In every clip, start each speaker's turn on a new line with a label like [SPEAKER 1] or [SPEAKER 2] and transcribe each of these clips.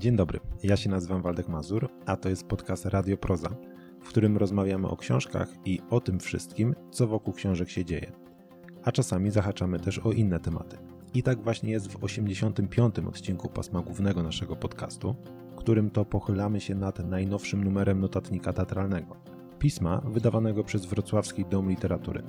[SPEAKER 1] Dzień dobry, ja się nazywam Waldek Mazur, a to jest podcast Radio Proza, w którym rozmawiamy o książkach i o tym wszystkim, co wokół książek się dzieje. A czasami zahaczamy też o inne tematy. I tak właśnie jest w 85. odcinku pasma głównego naszego podcastu, którym to pochylamy się nad najnowszym numerem notatnika teatralnego, pisma wydawanego przez Wrocławski Dom Literatury.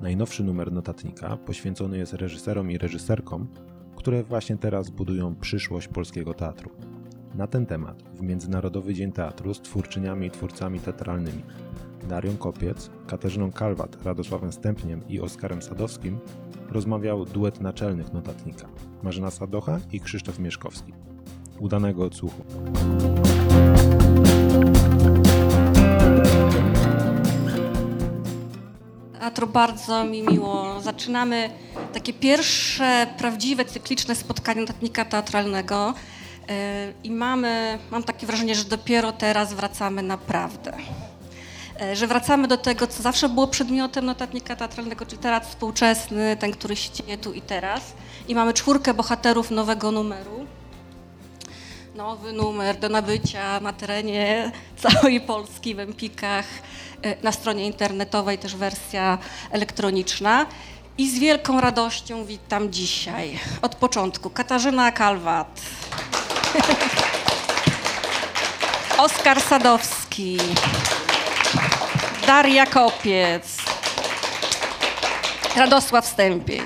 [SPEAKER 1] Najnowszy numer notatnika poświęcony jest reżyserom i reżyserkom, które właśnie teraz budują przyszłość polskiego teatru. Na ten temat w Międzynarodowy Dzień Teatru z twórczyniami i twórcami teatralnymi Darią Kopiec, Katarzyną Kalwat, Radosławem Stępniem i Oskarem Sadowskim rozmawiał duet naczelnych notatnika Marzena Sadocha i Krzysztof Mieszkowski. Udanego odsłuchu.
[SPEAKER 2] Teatru bardzo mi miło. Zaczynamy takie pierwsze prawdziwe cykliczne spotkanie notatnika teatralnego i mamy, mam takie wrażenie, że dopiero teraz wracamy naprawdę. Yy, Że wracamy do tego, co zawsze było przedmiotem notatnika teatralnego, czyli teatr współczesny, ten, który się dzieje tu i teraz. I mamy czwórkę bohaterów nowego numeru. Nowy numer do nabycia na terenie całej Polski w Empikach, e, na stronie internetowej też wersja elektroniczna. I z wielką radością witam dzisiaj od początku Katarzyna Kalwat, Oskar Sadowski, Daria Kopiec, Radosław Stępień.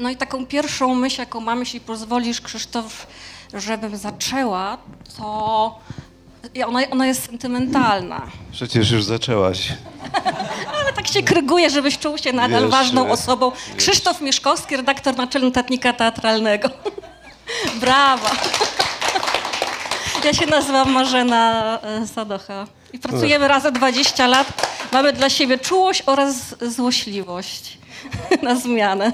[SPEAKER 2] No i taką pierwszą myśl, jaką mam, jeśli pozwolisz, Krzysztof, żebym zaczęła, to ona, ona jest sentymentalna.
[SPEAKER 3] Przecież już zaczęłaś.
[SPEAKER 2] Tak się kryguje, żebyś czuł się nadal
[SPEAKER 3] Wiesz,
[SPEAKER 2] ważną osobą. Krzysztof Mieszkowski, redaktor naczelny Tatnika Teatralnego. Brawa. Ja się nazywam Marzena e, Sadocha i pracujemy razem 20 lat. Mamy dla siebie czułość oraz złośliwość na zmianę.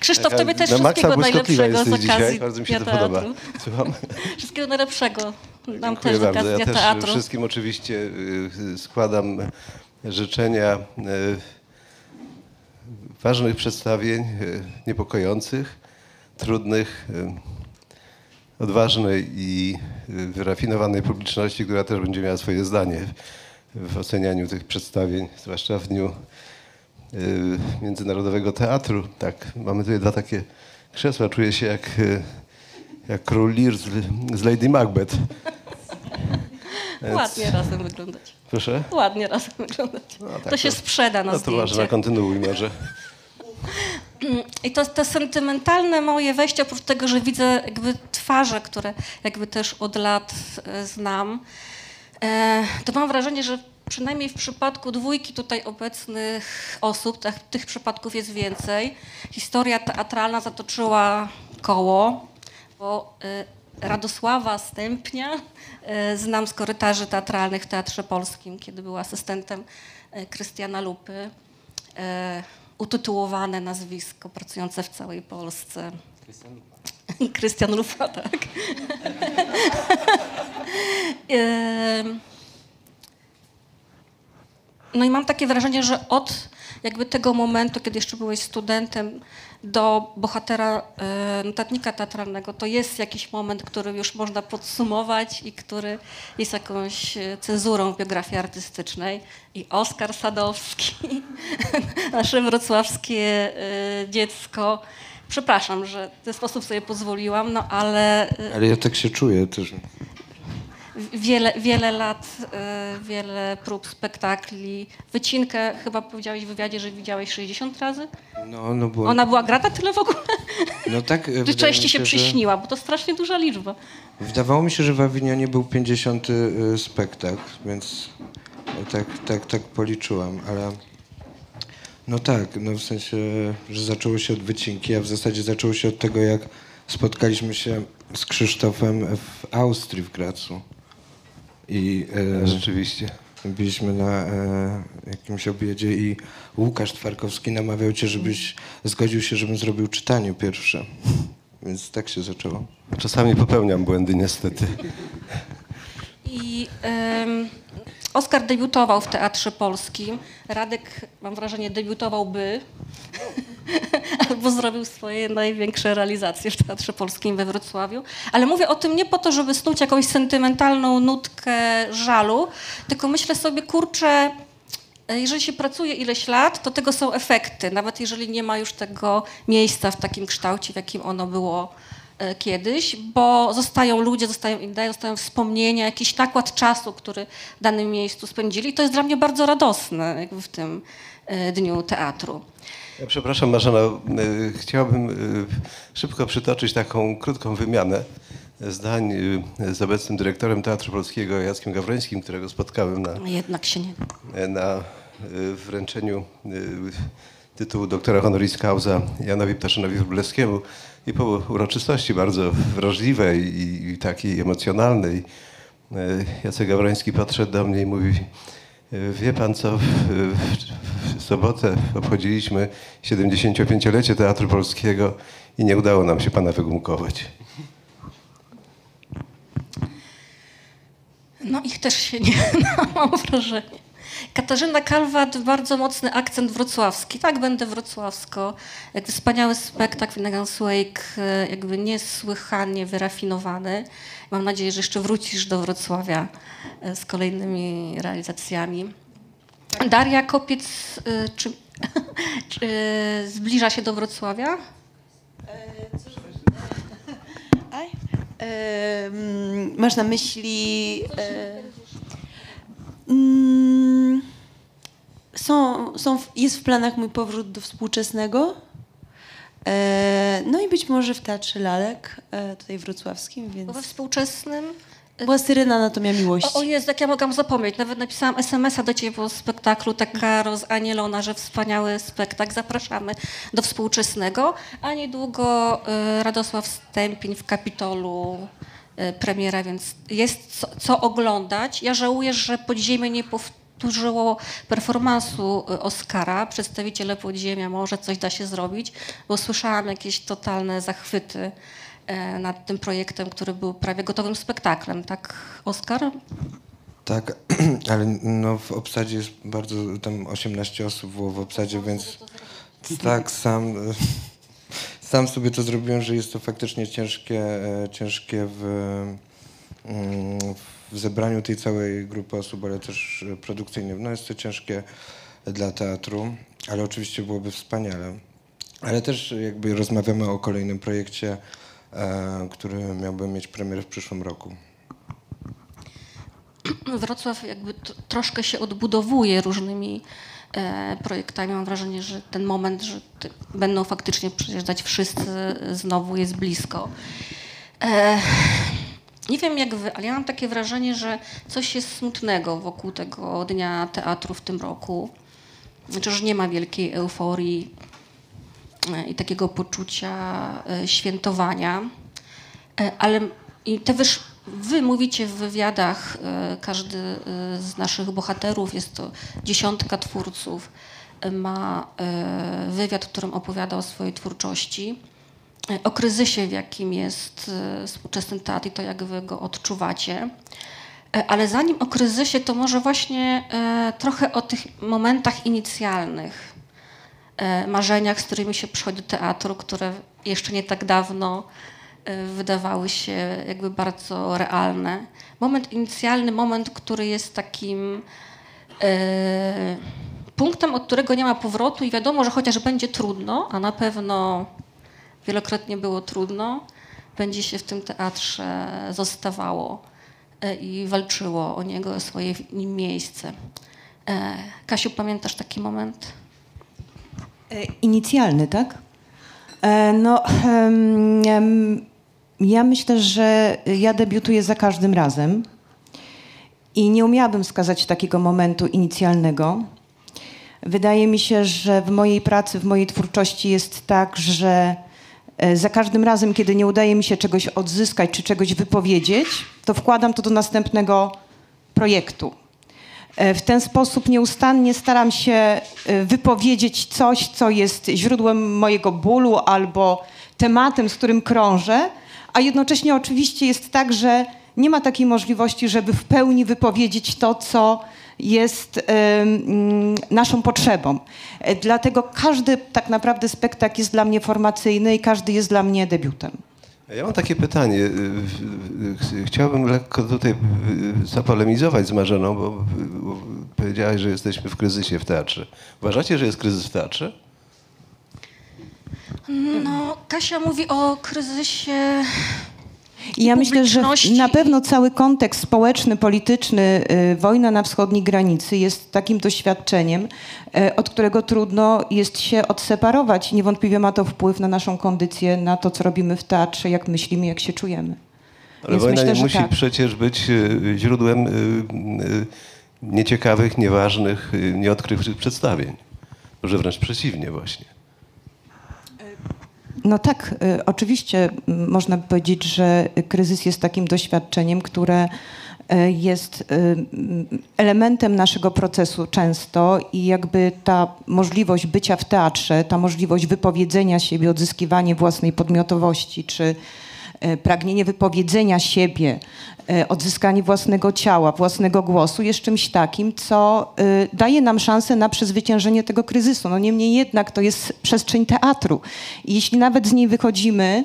[SPEAKER 2] Krzysztof, tobie też
[SPEAKER 3] Na
[SPEAKER 2] wszystkiego najlepszego z okazji
[SPEAKER 3] dzisiaj. Bardzo mi się to podoba. Słucham?
[SPEAKER 2] Wszystkiego najlepszego nam
[SPEAKER 3] Dziękuję
[SPEAKER 2] też z
[SPEAKER 3] bardzo.
[SPEAKER 2] okazji
[SPEAKER 3] Ja
[SPEAKER 2] Teatru.
[SPEAKER 3] wszystkim oczywiście y, składam życzenia y, ważnych przedstawień, y, niepokojących, trudnych, y, odważnej i wyrafinowanej publiczności, która też będzie miała swoje zdanie w ocenianiu tych przedstawień, zwłaszcza w dniu Międzynarodowego Teatru. Tak, mamy tutaj dwa takie krzesła. Czuję się jak, jak król Lear z, z Lady Macbeth.
[SPEAKER 2] Ładnie razem wyglądać.
[SPEAKER 3] Proszę?
[SPEAKER 2] Ładnie razem wyglądać.
[SPEAKER 3] No, tak
[SPEAKER 2] to się sprzeda na
[SPEAKER 3] No to
[SPEAKER 2] zdjęcie.
[SPEAKER 3] na kontynuuj może.
[SPEAKER 2] I to, to sentymentalne moje wejście, oprócz tego, że widzę jakby twarze, które jakby też od lat e, znam, e, to mam wrażenie, że przynajmniej w przypadku dwójki tutaj obecnych osób, tak, tych przypadków jest więcej, historia teatralna zatoczyła koło, bo e, Radosława Stępnia e, znam z korytarzy teatralnych w Teatrze Polskim, kiedy był asystentem e, Krystiana Lupy. E, utytułowane nazwisko, pracujące w całej Polsce. Krystian Lupa, tak. No i mam takie wrażenie, że od jakby tego momentu, kiedy jeszcze byłeś studentem, do bohatera e, notatnika teatralnego, to jest jakiś moment, który już można podsumować i który jest jakąś e, cezurą w biografii artystycznej. I Oskar Sadowski, nasze wrocławskie e, dziecko. Przepraszam, że w ten sposób sobie pozwoliłam, no ale
[SPEAKER 4] Ale ja tak się czuję też.
[SPEAKER 2] Wiele, wiele lat, e, wiele prób, spektakli. Wycinkę chyba powiedziałeś w wywiadzie, że widziałeś 60 razy?
[SPEAKER 4] No, no bo,
[SPEAKER 2] Ona była grata tyle w ogóle?
[SPEAKER 4] no tak,
[SPEAKER 2] Czy częściej
[SPEAKER 4] mi
[SPEAKER 2] się
[SPEAKER 4] że-
[SPEAKER 2] przyśniła? Bo to strasznie duża liczba.
[SPEAKER 4] Wydawało mi się, że w Awinionie był 50 y, spektakl, więc tak, tak, tak policzyłam, ale no tak, no w sensie, że zaczęło się od wycinki, a w zasadzie zaczęło się od tego, jak spotkaliśmy się z Krzysztofem w Austrii, w Gracu. I e,
[SPEAKER 3] Rzeczywiście.
[SPEAKER 4] byliśmy na e, jakimś obiedzie i Łukasz Twarkowski namawiał cię, żebyś zgodził się, żebym zrobił czytanie pierwsze. Więc tak się zaczęło.
[SPEAKER 3] Czasami popełniam błędy niestety.
[SPEAKER 2] I Oskar debiutował w Teatrze Polskim. Radek, mam wrażenie, debiutowałby albo zrobił swoje największe realizacje w Teatrze Polskim we Wrocławiu. Ale mówię o tym nie po to, żeby snuć jakąś sentymentalną nutkę żalu, tylko myślę sobie, kurczę, jeżeli się pracuje ileś lat, to tego są efekty, nawet jeżeli nie ma już tego miejsca w takim kształcie, w jakim ono było kiedyś, bo zostają ludzie, zostają idee, zostają wspomnienia, jakiś nakład czasu, który w danym miejscu spędzili. I to jest dla mnie bardzo radosne jakby w tym e, dniu teatru.
[SPEAKER 3] Ja przepraszam Marzena, y, chciałbym szybko przytoczyć taką krótką wymianę zdań z obecnym dyrektorem Teatru Polskiego Jackiem Gawrońskim, którego spotkałem na,
[SPEAKER 2] Jednak się nie...
[SPEAKER 3] na wręczeniu tytułu doktora honoris causa Janowi Ptaszynowi Wróblewskiemu i po uroczystości bardzo wrażliwej i, takiej emocjonalnej y, Jacek Gawroński podszedł do mnie i mówi wie pan co, w, w, w sobotę obchodziliśmy 75-lecie Teatru Polskiego i nie udało nam się pana wygumkować.
[SPEAKER 2] No ich też się nie da, mam wrażenie. Katarzyna Kalwat, bardzo mocny akcent wrocławski. Tak, będę wrocławsko. Wspaniały spektakl Finnegan's Wake, e, jakby niesłychanie wyrafinowany. Mam nadzieję, że jeszcze wrócisz do Wrocławia e, z kolejnymi realizacjami. Daria Kopiec, e, czy, czy zbliża się do Wrocławia?
[SPEAKER 5] Em, masz na myśli. E, mm, są, są, jest w planach mój powrót do współczesnego. E, no i być może w Teatrze Lalek, e, tutaj wrocławskim,
[SPEAKER 2] Bo
[SPEAKER 5] więc.
[SPEAKER 2] we współczesnym
[SPEAKER 5] Była Syrena Anatomia Miłości.
[SPEAKER 2] O, o Jezu, jak ja mogłam zapomnieć. Nawet napisałam SMS-a do ciebie po spektaklu, taka rozanielona, że wspaniały spektakl. Zapraszamy do współczesnego. A niedługo y, Radosław Stępień w Kapitolu premiera, więc jest co, co oglądać. Ja żałuję, że Podziemie nie powtórzyło performansu y, Oscara. Przedstawiciele Podziemia, może coś da się zrobić, bo słyszałam jakieś totalne zachwyty e, nad tym projektem, który był prawie gotowym spektaklem, tak, Oskar?
[SPEAKER 4] Tak, ale no w obsadzie jest bardzo, tam 18 osób było w obsadzie, więc tak, sam, sam sobie to zrobiłem, że jest to faktycznie ciężkie, e, ciężkie w, mm, w zebraniu tej całej grupy osób, ale też produkcyjnie. No jest to ciężkie dla teatru, ale oczywiście byłoby wspaniale. Ale też jakby rozmawiamy o kolejnym projekcie, e, który miałby mieć premierę w przyszłym roku.
[SPEAKER 2] Wrocław jakby troszkę się odbudowuje różnymi projektami. Mam wrażenie, że ten moment, że będą faktycznie przyjeżdżać wszyscy znowu jest blisko. E, nie wiem jak wy, ale ja mam takie wrażenie, że coś jest smutnego wokół tego Dnia Teatru w tym roku. Znaczy, że nie ma wielkiej euforii e, i takiego poczucia e, świętowania. E, Ale i te wyż, wy mówicie w wywiadach, e, każdy e, z naszych bohaterów, jest to dziesiątka twórców, ma e, wywiad, w którym opowiada o swojej twórczości, o kryzysie, w jakim jest współczesny teatr i to, jak wy go odczuwacie. Ale zanim o kryzysie, to może właśnie trochę o tych momentach inicjalnych, marzeniach, z którymi się przychodzi do teatru, które jeszcze nie tak dawno wydawały się jakby bardzo realne. Moment inicjalny, moment, który jest takim e, punktem, od którego nie ma powrotu i wiadomo, że chociaż będzie trudno, a na pewno wielokrotnie było trudno, będzie się w tym teatrze zostawało e, i walczyło o niego, o swoje w nim miejsce. E, Kasiu, pamiętasz taki moment?
[SPEAKER 5] E, Inicjalny, tak? E, No, ja myślę, że ja debiutuję za każdym razem i nie umiałabym wskazać takiego momentu inicjalnego. Wydaje mi się, że w mojej pracy, w mojej twórczości jest tak, że e, za każdym razem, kiedy nie udaje mi się czegoś odzyskać czy czegoś wypowiedzieć, to wkładam to do następnego projektu. E, W ten sposób nieustannie staram się e, wypowiedzieć coś, co jest źródłem mojego bólu albo tematem, z którym krążę, a jednocześnie oczywiście jest tak, że nie ma takiej możliwości, żeby w pełni wypowiedzieć to, co jest em, naszą potrzebą. E, Dlatego każdy tak naprawdę spektakl jest dla mnie formacyjny i każdy jest dla mnie debiutem.
[SPEAKER 3] Ja mam takie pytanie. Y, Chciałbym lekko tutaj y, zapolemizować z Marzeną, bo bo powiedziałaś, że jesteśmy w kryzysie w teatrze. Uważacie, że jest kryzys w teatrze?
[SPEAKER 2] No, Kasia mówi o kryzysie
[SPEAKER 5] I ja myślę, że na pewno cały kontekst społeczny, polityczny, y, wojna na wschodniej granicy jest takim doświadczeniem, y, od którego trudno jest się odseparować. Niewątpliwie ma to wpływ na naszą kondycję, na to, co robimy w teatrze, jak myślimy, jak się czujemy.
[SPEAKER 3] Ale
[SPEAKER 5] Więc
[SPEAKER 3] wojna
[SPEAKER 5] myślę,
[SPEAKER 3] nie musi
[SPEAKER 5] tak.
[SPEAKER 3] przecież być y, źródłem y, y, nieciekawych, nieważnych, y, nieodkrywczych przedstawień. Może wręcz przeciwnie właśnie.
[SPEAKER 5] No tak, y, oczywiście można by powiedzieć, że kryzys jest takim doświadczeniem, które y, jest y, elementem naszego procesu często i jakby ta możliwość bycia w teatrze, ta możliwość wypowiedzenia siebie, odzyskiwanie własnej podmiotowości, czy y, pragnienie wypowiedzenia siebie, odzyskanie własnego ciała, własnego głosu jest czymś takim, co y, daje nam szansę na przezwyciężenie tego kryzysu. No niemniej jednak to jest przestrzeń teatru. I jeśli nawet z niej wychodzimy,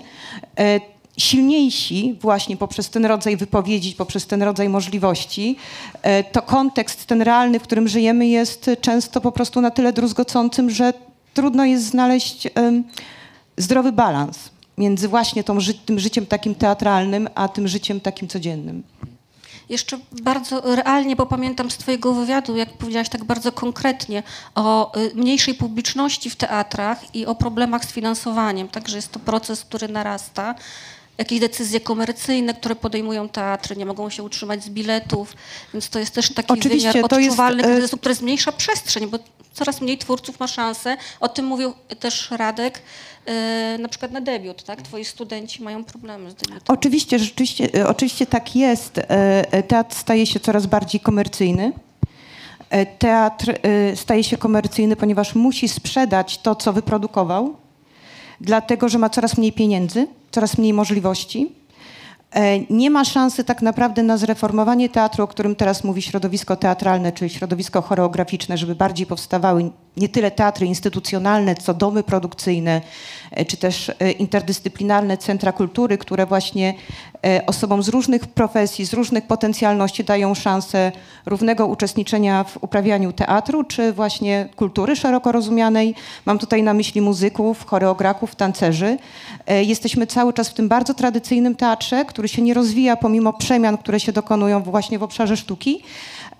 [SPEAKER 5] y, silniejsi właśnie poprzez ten rodzaj wypowiedzi, poprzez ten rodzaj możliwości, to kontekst ten realny, w którym żyjemy jest często po prostu na tyle druzgocącym, że trudno jest znaleźć zdrowy balans między właśnie tą, tym życiem takim teatralnym, a tym życiem takim codziennym.
[SPEAKER 2] Jeszcze bardzo realnie, bo pamiętam z Twojego wywiadu, jak powiedziałaś tak bardzo konkretnie o y, mniejszej publiczności w teatrach i o problemach z finansowaniem. Także jest to proces, który narasta. Jakieś decyzje komercyjne, które podejmują teatry, nie mogą się utrzymać z biletów, więc to jest też taki
[SPEAKER 5] Oczywiście,
[SPEAKER 2] wymiar
[SPEAKER 5] to jest,
[SPEAKER 2] odczuwalny
[SPEAKER 5] e,
[SPEAKER 2] kryzysu, który zmniejsza przestrzeń, bo coraz mniej twórców ma szansę. O tym mówił też Radek, y, na przykład na debiut, tak? Twoi studenci mają problemy z debiutem.
[SPEAKER 5] Oczywiście, rzeczywiście, e, oczywiście tak jest. E, e, Teatr staje się coraz bardziej komercyjny. E, Teatr e, staje się komercyjny, ponieważ musi sprzedać to, co wyprodukował, dlatego że ma coraz mniej pieniędzy, coraz mniej możliwości. E, Nie ma szansy tak naprawdę na zreformowanie teatru, o którym teraz mówi środowisko teatralne, czyli środowisko choreograficzne, żeby bardziej powstawały nie tyle teatry instytucjonalne, co domy produkcyjne, czy też e, interdyscyplinarne centra kultury, które właśnie e, osobom z różnych profesji, z różnych potencjalności dają szansę równego uczestniczenia w uprawianiu teatru, czy właśnie kultury szeroko rozumianej. Mam tutaj na myśli muzyków, choreografów, tancerzy. E, Jesteśmy cały czas w tym bardzo tradycyjnym teatrze, który się nie rozwija pomimo przemian, które się dokonują właśnie w obszarze sztuki.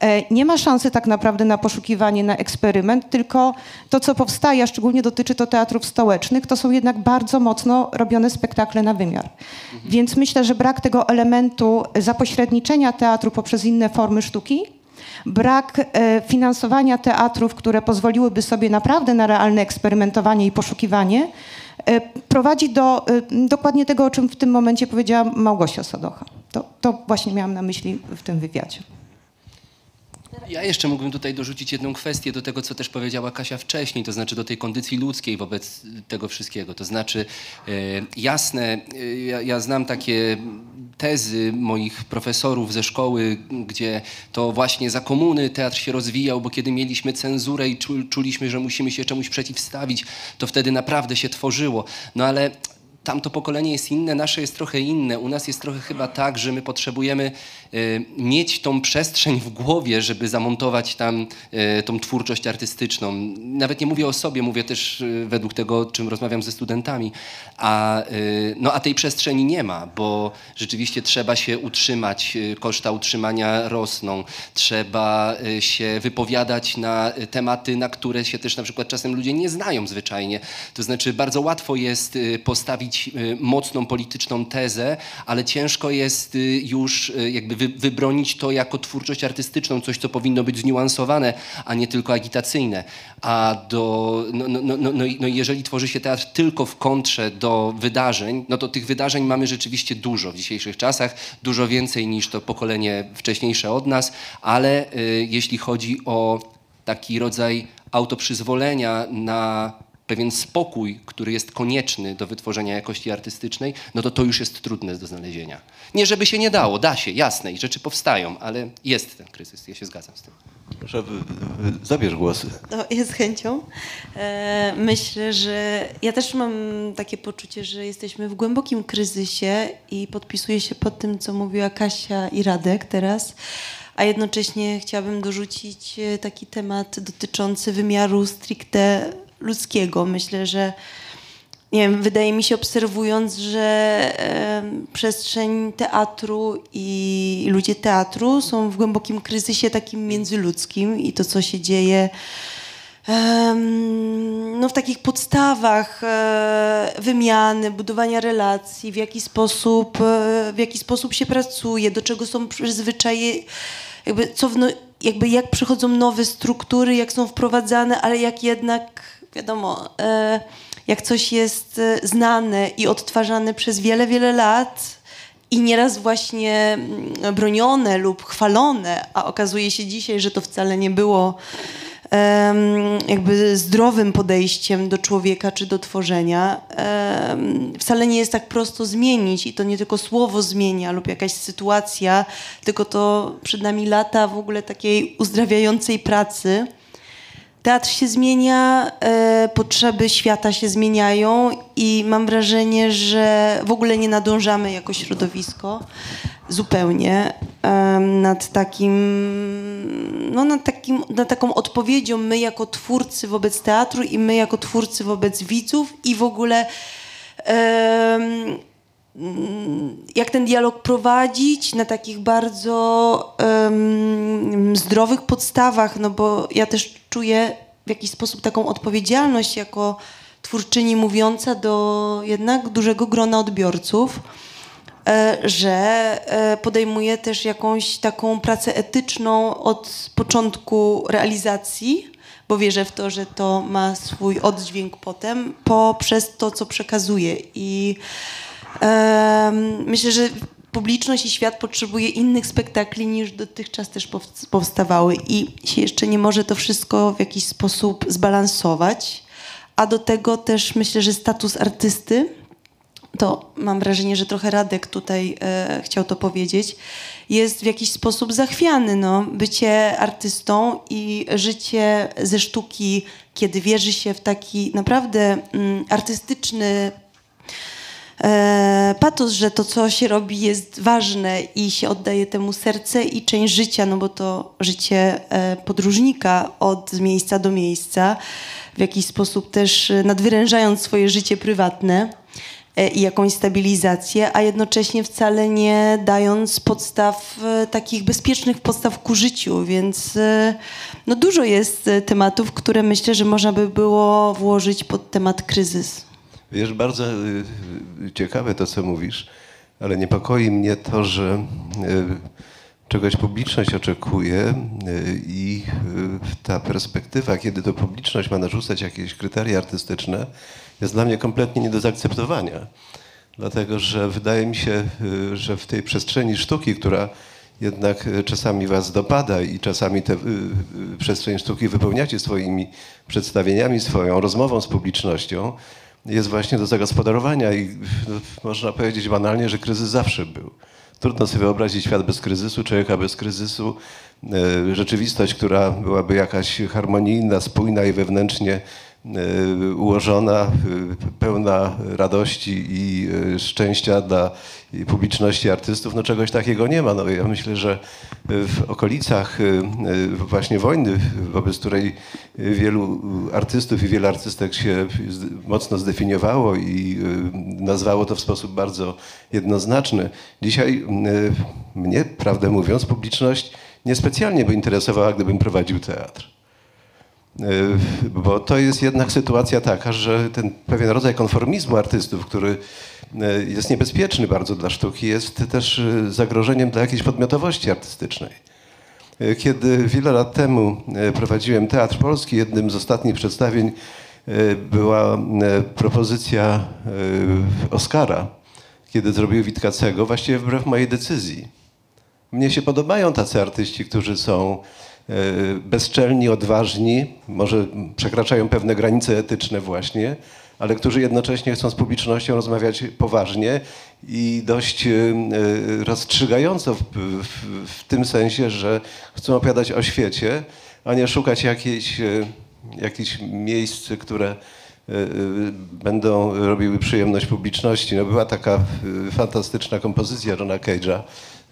[SPEAKER 5] E, Nie ma szansy tak naprawdę na poszukiwanie, na eksperyment, tylko to, co powstaje, a szczególnie dotyczy to teatrów stołecznych, to są jednak bardzo mocno robione spektakle na wymiar. Więc myślę, że brak tego elementu zapośredniczenia teatru poprzez inne formy sztuki, brak e, finansowania teatrów, które pozwoliłyby sobie naprawdę na realne eksperymentowanie i poszukiwanie, e, prowadzi do dokładnie tego, o czym w tym momencie powiedziała Małgosia Sadocha. To, to właśnie miałam na myśli w tym wywiadzie.
[SPEAKER 6] Ja jeszcze mógłbym tutaj dorzucić jedną kwestię do tego, co też powiedziała Kasia wcześniej, to znaczy do tej kondycji ludzkiej wobec tego wszystkiego. To znaczy, e, jasne, e, ja, ja znam takie tezy moich profesorów ze szkoły, gdzie to właśnie za komuny teatr się rozwijał, bo kiedy mieliśmy cenzurę i czu, czuliśmy, że musimy się czemuś przeciwstawić, to wtedy naprawdę się tworzyło. No ale tamto pokolenie jest inne, nasze jest trochę inne. U nas jest trochę chyba tak, że my potrzebujemy e, mieć tą przestrzeń w głowie, żeby zamontować tam e, tą twórczość artystyczną. Nawet nie mówię o sobie, mówię też e, według tego, czym rozmawiam ze studentami. A, no, a tej przestrzeni nie ma, bo rzeczywiście trzeba się utrzymać, koszta utrzymania rosną, trzeba się wypowiadać na tematy, na które się też na przykład czasem ludzie nie znają zwyczajnie. To znaczy bardzo łatwo jest e, e, mocną polityczną tezę, ale ciężko jest e, już e, jakby wy, wybronić to jako twórczość artystyczną, coś, co powinno być zniuansowane, a nie tylko agitacyjne. A do, no, no, no, no, no i jeżeli tworzy się teatr tylko w kontrze do wydarzeń, no to tych wydarzeń mamy rzeczywiście dużo w dzisiejszych czasach, dużo więcej niż to pokolenie wcześniejsze od nas, ale y, jeśli chodzi o taki rodzaj autoprzyzwolenia na pewien spokój, który jest konieczny do wytworzenia jakości artystycznej, no to to już jest trudne do znalezienia. Nie żeby się nie dało, da się, jasne, i rzeczy powstają, ale jest ten kryzys, ja się zgadzam z tym.
[SPEAKER 3] Proszę, zabierz głosy.
[SPEAKER 7] No, ja z chęcią. E, myślę, że ja też mam takie poczucie, że jesteśmy w głębokim kryzysie i podpisuję się pod tym, co mówiła Kasia i Radek teraz. A jednocześnie chciałabym dorzucić e, taki temat dotyczący wymiaru stricte ludzkiego. Myślę, że nie wiem, wydaje mi się obserwując, że przestrzeń teatru i ludzie teatru są w głębokim kryzysie takim międzyludzkim i to, co się dzieje no, w takich podstawach e, wymiany, budowania relacji, w jaki sposób, e, w jaki sposób się pracuje, do czego są przyzwyczajeni, jakby, co w, no, jakby jak przychodzą nowe struktury, jak są wprowadzane, ale jak jednak, wiadomo, e, jak coś jest e, znane i odtwarzane przez wiele, wiele lat i nieraz właśnie mm, bronione lub chwalone, a okazuje się dzisiaj, że to wcale nie było jakby zdrowym podejściem do człowieka czy do tworzenia. Wcale nie jest tak prosto zmienić i to nie tylko słowo zmienia lub jakaś sytuacja, tylko to przed nami lata w ogóle takiej uzdrawiającej pracy. Teatr się zmienia, e, potrzeby świata się zmieniają i mam wrażenie, że w ogóle nie nadążamy jako środowisko zupełnie nad takim, no nad takim, nad taką odpowiedzią my jako twórcy wobec teatru i my jako twórcy wobec widzów i w ogóle jak ten dialog prowadzić na takich bardzo em, zdrowych podstawach, no bo ja też czuję w jakiś sposób taką odpowiedzialność jako twórczyni mówiąca do jednak dużego grona odbiorców, e, że e, podejmuję też jakąś taką pracę etyczną od początku realizacji, bo wierzę w to, że to ma swój oddźwięk potem, poprzez to, co przekazuję. I myślę, że publiczność i świat potrzebuje innych spektakli niż dotychczas też powst- powstawały i się jeszcze nie może to wszystko w jakiś sposób zbalansować. A do tego też myślę, że status artysty, to mam wrażenie, że trochę Radek tutaj e, chciał to powiedzieć, jest w jakiś sposób zachwiany. No. Bycie artystą i życie ze sztuki, kiedy wierzy się w taki naprawdę mm, artystyczny patos, że to, co się robi, jest ważne i się oddaje temu serce i część życia, no bo to życie e, podróżnika od miejsca do miejsca, w jakiś sposób też e, nadwyrężając swoje życie prywatne e, i jakąś stabilizację, a jednocześnie wcale nie dając podstaw, e, takich bezpiecznych podstaw ku życiu, więc e, no dużo jest e, tematów, które myślę, że można by było włożyć pod temat kryzys.
[SPEAKER 3] Wiesz, bardzo y, y, ciekawe to, co mówisz, ale niepokoi mnie to, że y, czegoś publiczność oczekuje i ta perspektywa, kiedy to publiczność ma narzucać jakieś kryteria artystyczne, jest dla mnie kompletnie nie do zaakceptowania. Dlatego, że wydaje mi się, że w tej przestrzeni sztuki, która jednak czasami was dopada i czasami tę przestrzeń sztuki wypełniacie swoimi przedstawieniami, swoją rozmową z publicznością, jest właśnie do zagospodarowania i no, można powiedzieć banalnie, że kryzys zawsze był. Trudno sobie wyobrazić świat bez kryzysu, człowieka bez kryzysu, e, rzeczywistość, która byłaby jakaś harmonijna, spójna i wewnętrznie ułożona, e, pełna radości i e, szczęścia dla publiczności artystów, no czegoś takiego nie ma. No, ja myślę, że w okolicach e, e, właśnie wojny, wobec której wielu artystów i wiele artystek się mocno zdefiniowało i e, nazwało to w sposób bardzo jednoznaczny. Dzisiaj e, mnie, prawdę mówiąc, publiczność niespecjalnie by interesowała, gdybym prowadził teatr. Y, Bo to jest jednak sytuacja taka, że ten pewien rodzaj konformizmu artystów, który y, jest niebezpieczny bardzo dla sztuki, jest też y, zagrożeniem dla jakiejś podmiotowości artystycznej. Kiedy wiele lat temu prowadziłem Teatr Polski, jednym z ostatnich przedstawień była propozycja Oscara, kiedy zrobił Witkacego, właściwie wbrew mojej decyzji. Mnie się podobają tacy artyści, którzy są e, bezczelni, odważni, może przekraczają pewne granice etyczne właśnie, ale którzy jednocześnie chcą z publicznością rozmawiać poważnie i dość e, e, rozstrzygająco w, w, w tym sensie, że chcą opowiadać o świecie, a nie szukać jakiejś, e, jakichś miejsc, które e, e, będą robiły przyjemność publiczności. No była taka e, fantastyczna kompozycja Johna Cage'a, e,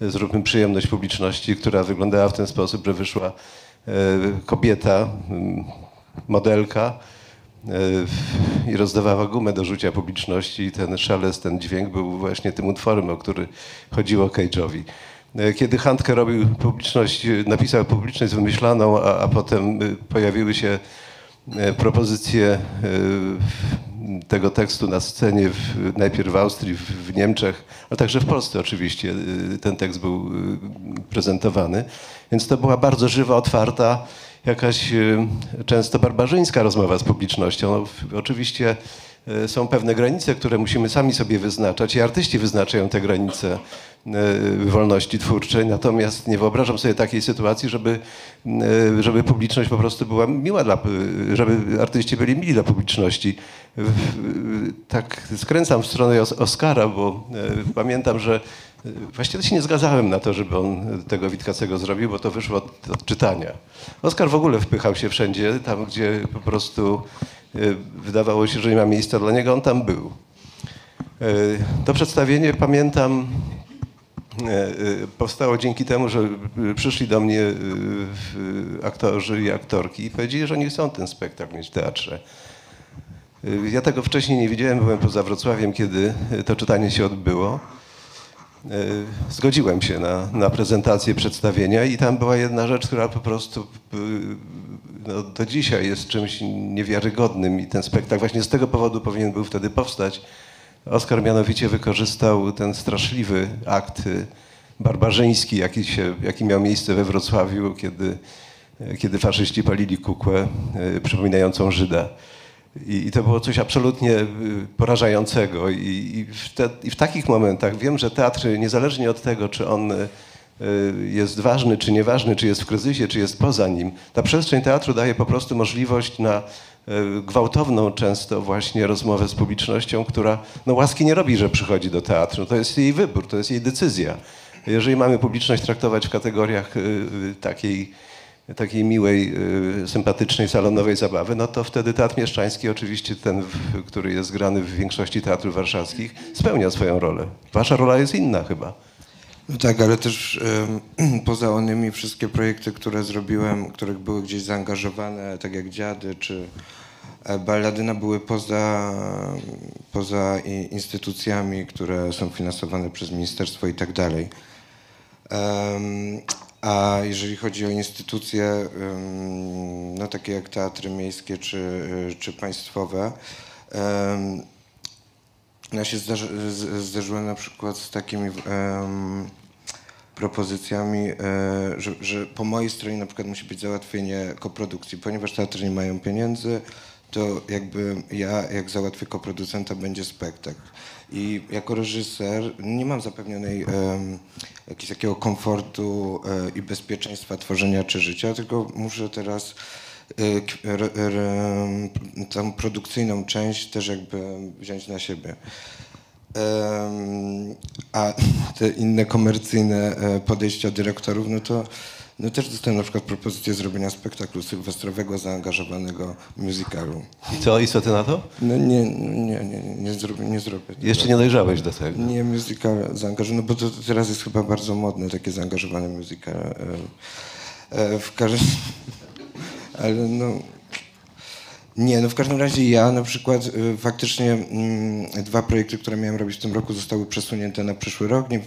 [SPEAKER 3] Zróbmy przyjemność publiczności, która wyglądała w ten sposób, że wyszła e, kobieta, m, modelka e, i rozdawała gumę do rzucia publiczności i ten szelest, ten dźwięk był właśnie tym utworem, o który chodziło Cage'owi. E, Kiedy Handke robił publiczność, napisał publiczność wymyślaną, a, a potem pojawiły się propozycje tego tekstu na scenie w, najpierw w Austrii, w, w Niemczech, a także w Polsce oczywiście e, ten tekst był e, prezentowany. Więc to była bardzo żywa, otwarta, jakaś e, często barbarzyńska rozmowa z publicznością. No, oczywiście są pewne granice, które musimy sami sobie wyznaczać i artyści wyznaczają te granice e, wolności twórczej, natomiast nie wyobrażam sobie takiej sytuacji, żeby, e, żeby publiczność po prostu była miła dla, e, żeby artyści byli mili dla publiczności. Tak skręcam w stronę Os- Oscara, bo e, pamiętam, że e, właściwie się nie zgadzałem na to, żeby on tego Witkacego zrobił, bo to wyszło od, od czytania. Oskar w ogóle wpychał się wszędzie, tam gdzie po prostu e, wydawało się, że nie ma miejsca dla niego, on tam był. E, To przedstawienie pamiętam e, e, powstało dzięki temu, że e, przyszli do mnie e, aktorzy i aktorki i powiedzieli, że oni chcą ten spektakl mieć w teatrze. E, Ja tego wcześniej nie widziałem, byłem poza Wrocławiem, kiedy e, to czytanie się odbyło. E, Zgodziłem się na, na prezentację przedstawienia i tam była jedna rzecz, która po prostu e, no, do dzisiaj jest czymś niewiarygodnym i ten spektakl właśnie z tego powodu powinien był wtedy powstać. Oskar mianowicie wykorzystał ten straszliwy akt y, barbarzyński, jaki, się, jaki miał miejsce we Wrocławiu, kiedy, y, kiedy faszyści palili kukłę y, przypominającą Żyda. I, I to było coś absolutnie porażającego. I, i, w te, I w takich momentach wiem, że teatr, niezależnie od tego, czy on jest ważny, czy nieważny, czy jest w kryzysie, czy jest poza nim, ta przestrzeń teatru daje po prostu możliwość na y, gwałtowną często właśnie rozmowę z publicznością, która no, łaski nie robi, że przychodzi do teatru. To jest jej wybór, to jest jej decyzja. Jeżeli mamy publiczność traktować w kategoriach y, y, takiej takiej miłej, y, sympatycznej, salonowej zabawy, no to wtedy Teatr Mieszczański, oczywiście ten, który jest grany w większości teatrów warszawskich, spełnia swoją rolę. Wasza rola jest inna chyba.
[SPEAKER 4] No tak, ale też poza onymi wszystkie projekty, które zrobiłem, których były gdzieś zaangażowane, tak jak Dziady czy e, Balladyna, były poza, poza instytucjami, które są finansowane przez ministerstwo i tak dalej. A jeżeli chodzi o instytucje, no takie jak teatry miejskie czy, czy państwowe, ja się zdarzy, z- zderzyłem na przykład z takimi em, propozycjami, e, że, że po mojej stronie na przykład musi być załatwienie koprodukcji, ponieważ teatry nie mają pieniędzy, to jakby ja, jak załatwię koproducenta, będzie spektakl. I jako reżyser nie mam zapewnionej em, jakiegoś takiego komfortu e, i bezpieczeństwa tworzenia czy życia, tylko muszę teraz tą produkcyjną część też jakby wziąć na siebie. A te inne komercyjne e, podejścia dyrektorów, no to no też dostałem na przykład propozycję zrobienia spektaklu sylwestrowego zaangażowanego musicalu.
[SPEAKER 3] I co, i co ty na to?
[SPEAKER 4] No nie, nie, nie, nie, zrobię, nie zrobię.
[SPEAKER 3] Jeszcze nie dojrzałeś do tego.
[SPEAKER 4] Nie musical zaangażowany, no bo to teraz jest chyba bardzo modne, takie zaangażowane musical. E, e, w każdym... Ale no... Nie, no w każdym razie ja na przykład y, faktycznie mm, dwa projekty, które miałem robić w tym roku zostały przesunięte na przyszły rok. Nie,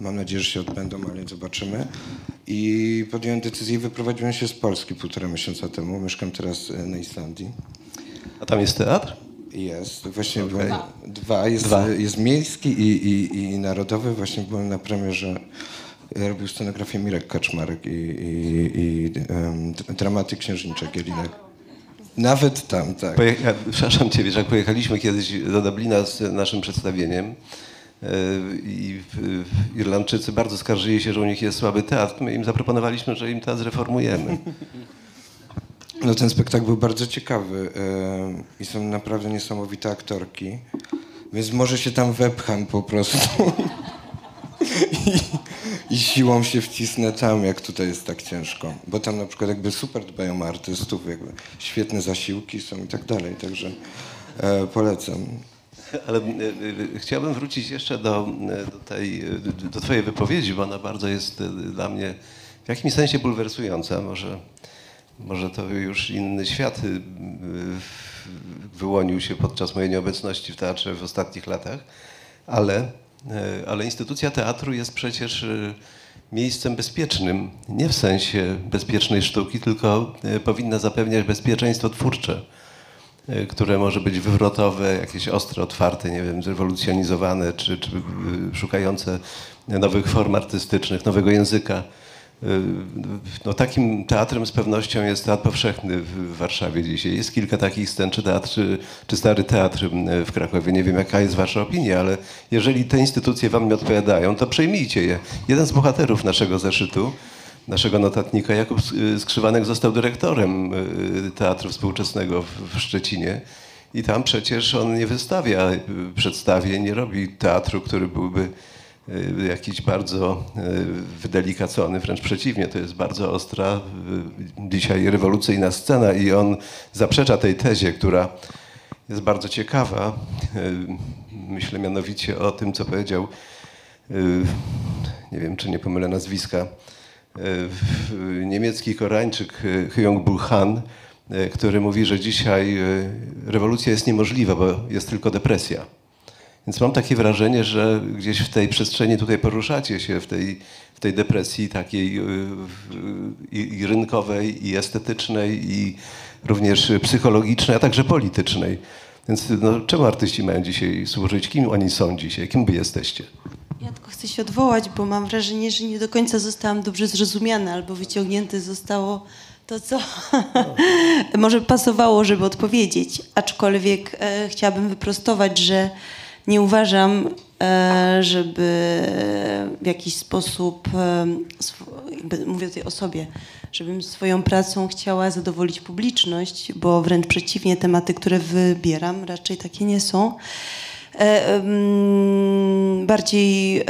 [SPEAKER 4] mam nadzieję, że się odbędą, ale zobaczymy. I podjąłem decyzję i wyprowadziłem się z Polski półtora miesiąca temu. Mieszkam teraz y, na Islandii.
[SPEAKER 3] A tam jest teatr?
[SPEAKER 4] Jest, właśnie byłem dwa. Jest,
[SPEAKER 3] Dwa.
[SPEAKER 4] jest miejski i, i, i narodowy. Właśnie byłem na premierze. E, Robił scenografię Mirek Kaczmarek i, i, i d- dramaty księżniczek Jelinek. Nawet tam, tak.
[SPEAKER 3] Poje- ja, przepraszam cię, wiesz, jak pojechaliśmy kiedyś do Dublina z naszym przedstawieniem yy, i Irlandczycy bardzo skarżyli się, że u nich jest słaby teatr. My im zaproponowaliśmy, że im teatr zreformujemy.
[SPEAKER 4] No ten spektakl był bardzo ciekawy e, i są naprawdę niesamowite aktorki, więc może się tam wepcham po prostu I, i siłą się wcisnę tam, jak tutaj jest tak ciężko. Bo tam na przykład jakby super dbają o artystów, jakby świetne zasiłki są i tak dalej, także e, polecam.
[SPEAKER 3] Ale e, e, chciałbym wrócić jeszcze do, e, do, tej, do twojej wypowiedzi, bo ona bardzo jest dla mnie w jakimś sensie bulwersująca. Może, może to już inny świat wyłonił się podczas mojej nieobecności w teatrze w ostatnich latach, ale, ale instytucja teatru jest przecież e, miejscem bezpiecznym, nie w sensie bezpiecznej sztuki, tylko e, powinna zapewniać bezpieczeństwo twórcze które może być wywrotowe, jakieś ostre, otwarte, nie wiem, zrewolucjonizowane, czy, czy szukające nowych form artystycznych, nowego języka. Y, No, takim teatrem z pewnością jest Teatr Powszechny w Warszawie dzisiaj. Jest kilka takich scen, czy teatr, czy, czy stary teatr y, w Krakowie. Nie wiem, jaka jest wasza opinia, ale jeżeli te instytucje wam nie odpowiadają, to przejmijcie je. Jeden z bohaterów naszego zeszytu, naszego notatnika, Jakub y, Skrzywanek został dyrektorem Teatru Współczesnego w, Szczecinie. I tam przecież on nie wystawia przedstawień, nie robi teatru, który byłby jakiś bardzo y, wydelikacony, wręcz przeciwnie, to jest bardzo ostra, y, dzisiaj rewolucyjna scena i on zaprzecza tej tezie, która jest bardzo ciekawa. Y, Myślę mianowicie o tym, co powiedział, y, nie wiem, czy nie pomylę nazwiska, y, niemiecki Koreańczyk y, Hyung-Bul Han, y, który mówi, że dzisiaj y, rewolucja jest niemożliwa, bo jest tylko depresja. Więc mam takie wrażenie, że gdzieś w tej przestrzeni tutaj poruszacie się, w tej, w tej depresji takiej y, i, i rynkowej, i estetycznej, i również psychologicznej, a także politycznej. Więc no, czemu artyści mają dzisiaj służyć? Kim oni są dzisiaj? Kim wy jesteście?
[SPEAKER 7] Ja tylko chcę się odwołać, bo mam wrażenie, że nie do końca zostałam dobrze zrozumiana albo wyciągnięte zostało to, co może pasowało, żeby odpowiedzieć. Aczkolwiek e, chciałabym wyprostować, że nie uważam, e, żeby w jakiś sposób, e, mówię tutaj o sobie, żebym swoją pracą chciała zadowolić publiczność, bo wręcz przeciwnie, tematy, które wybieram, raczej takie nie są. E, bardziej,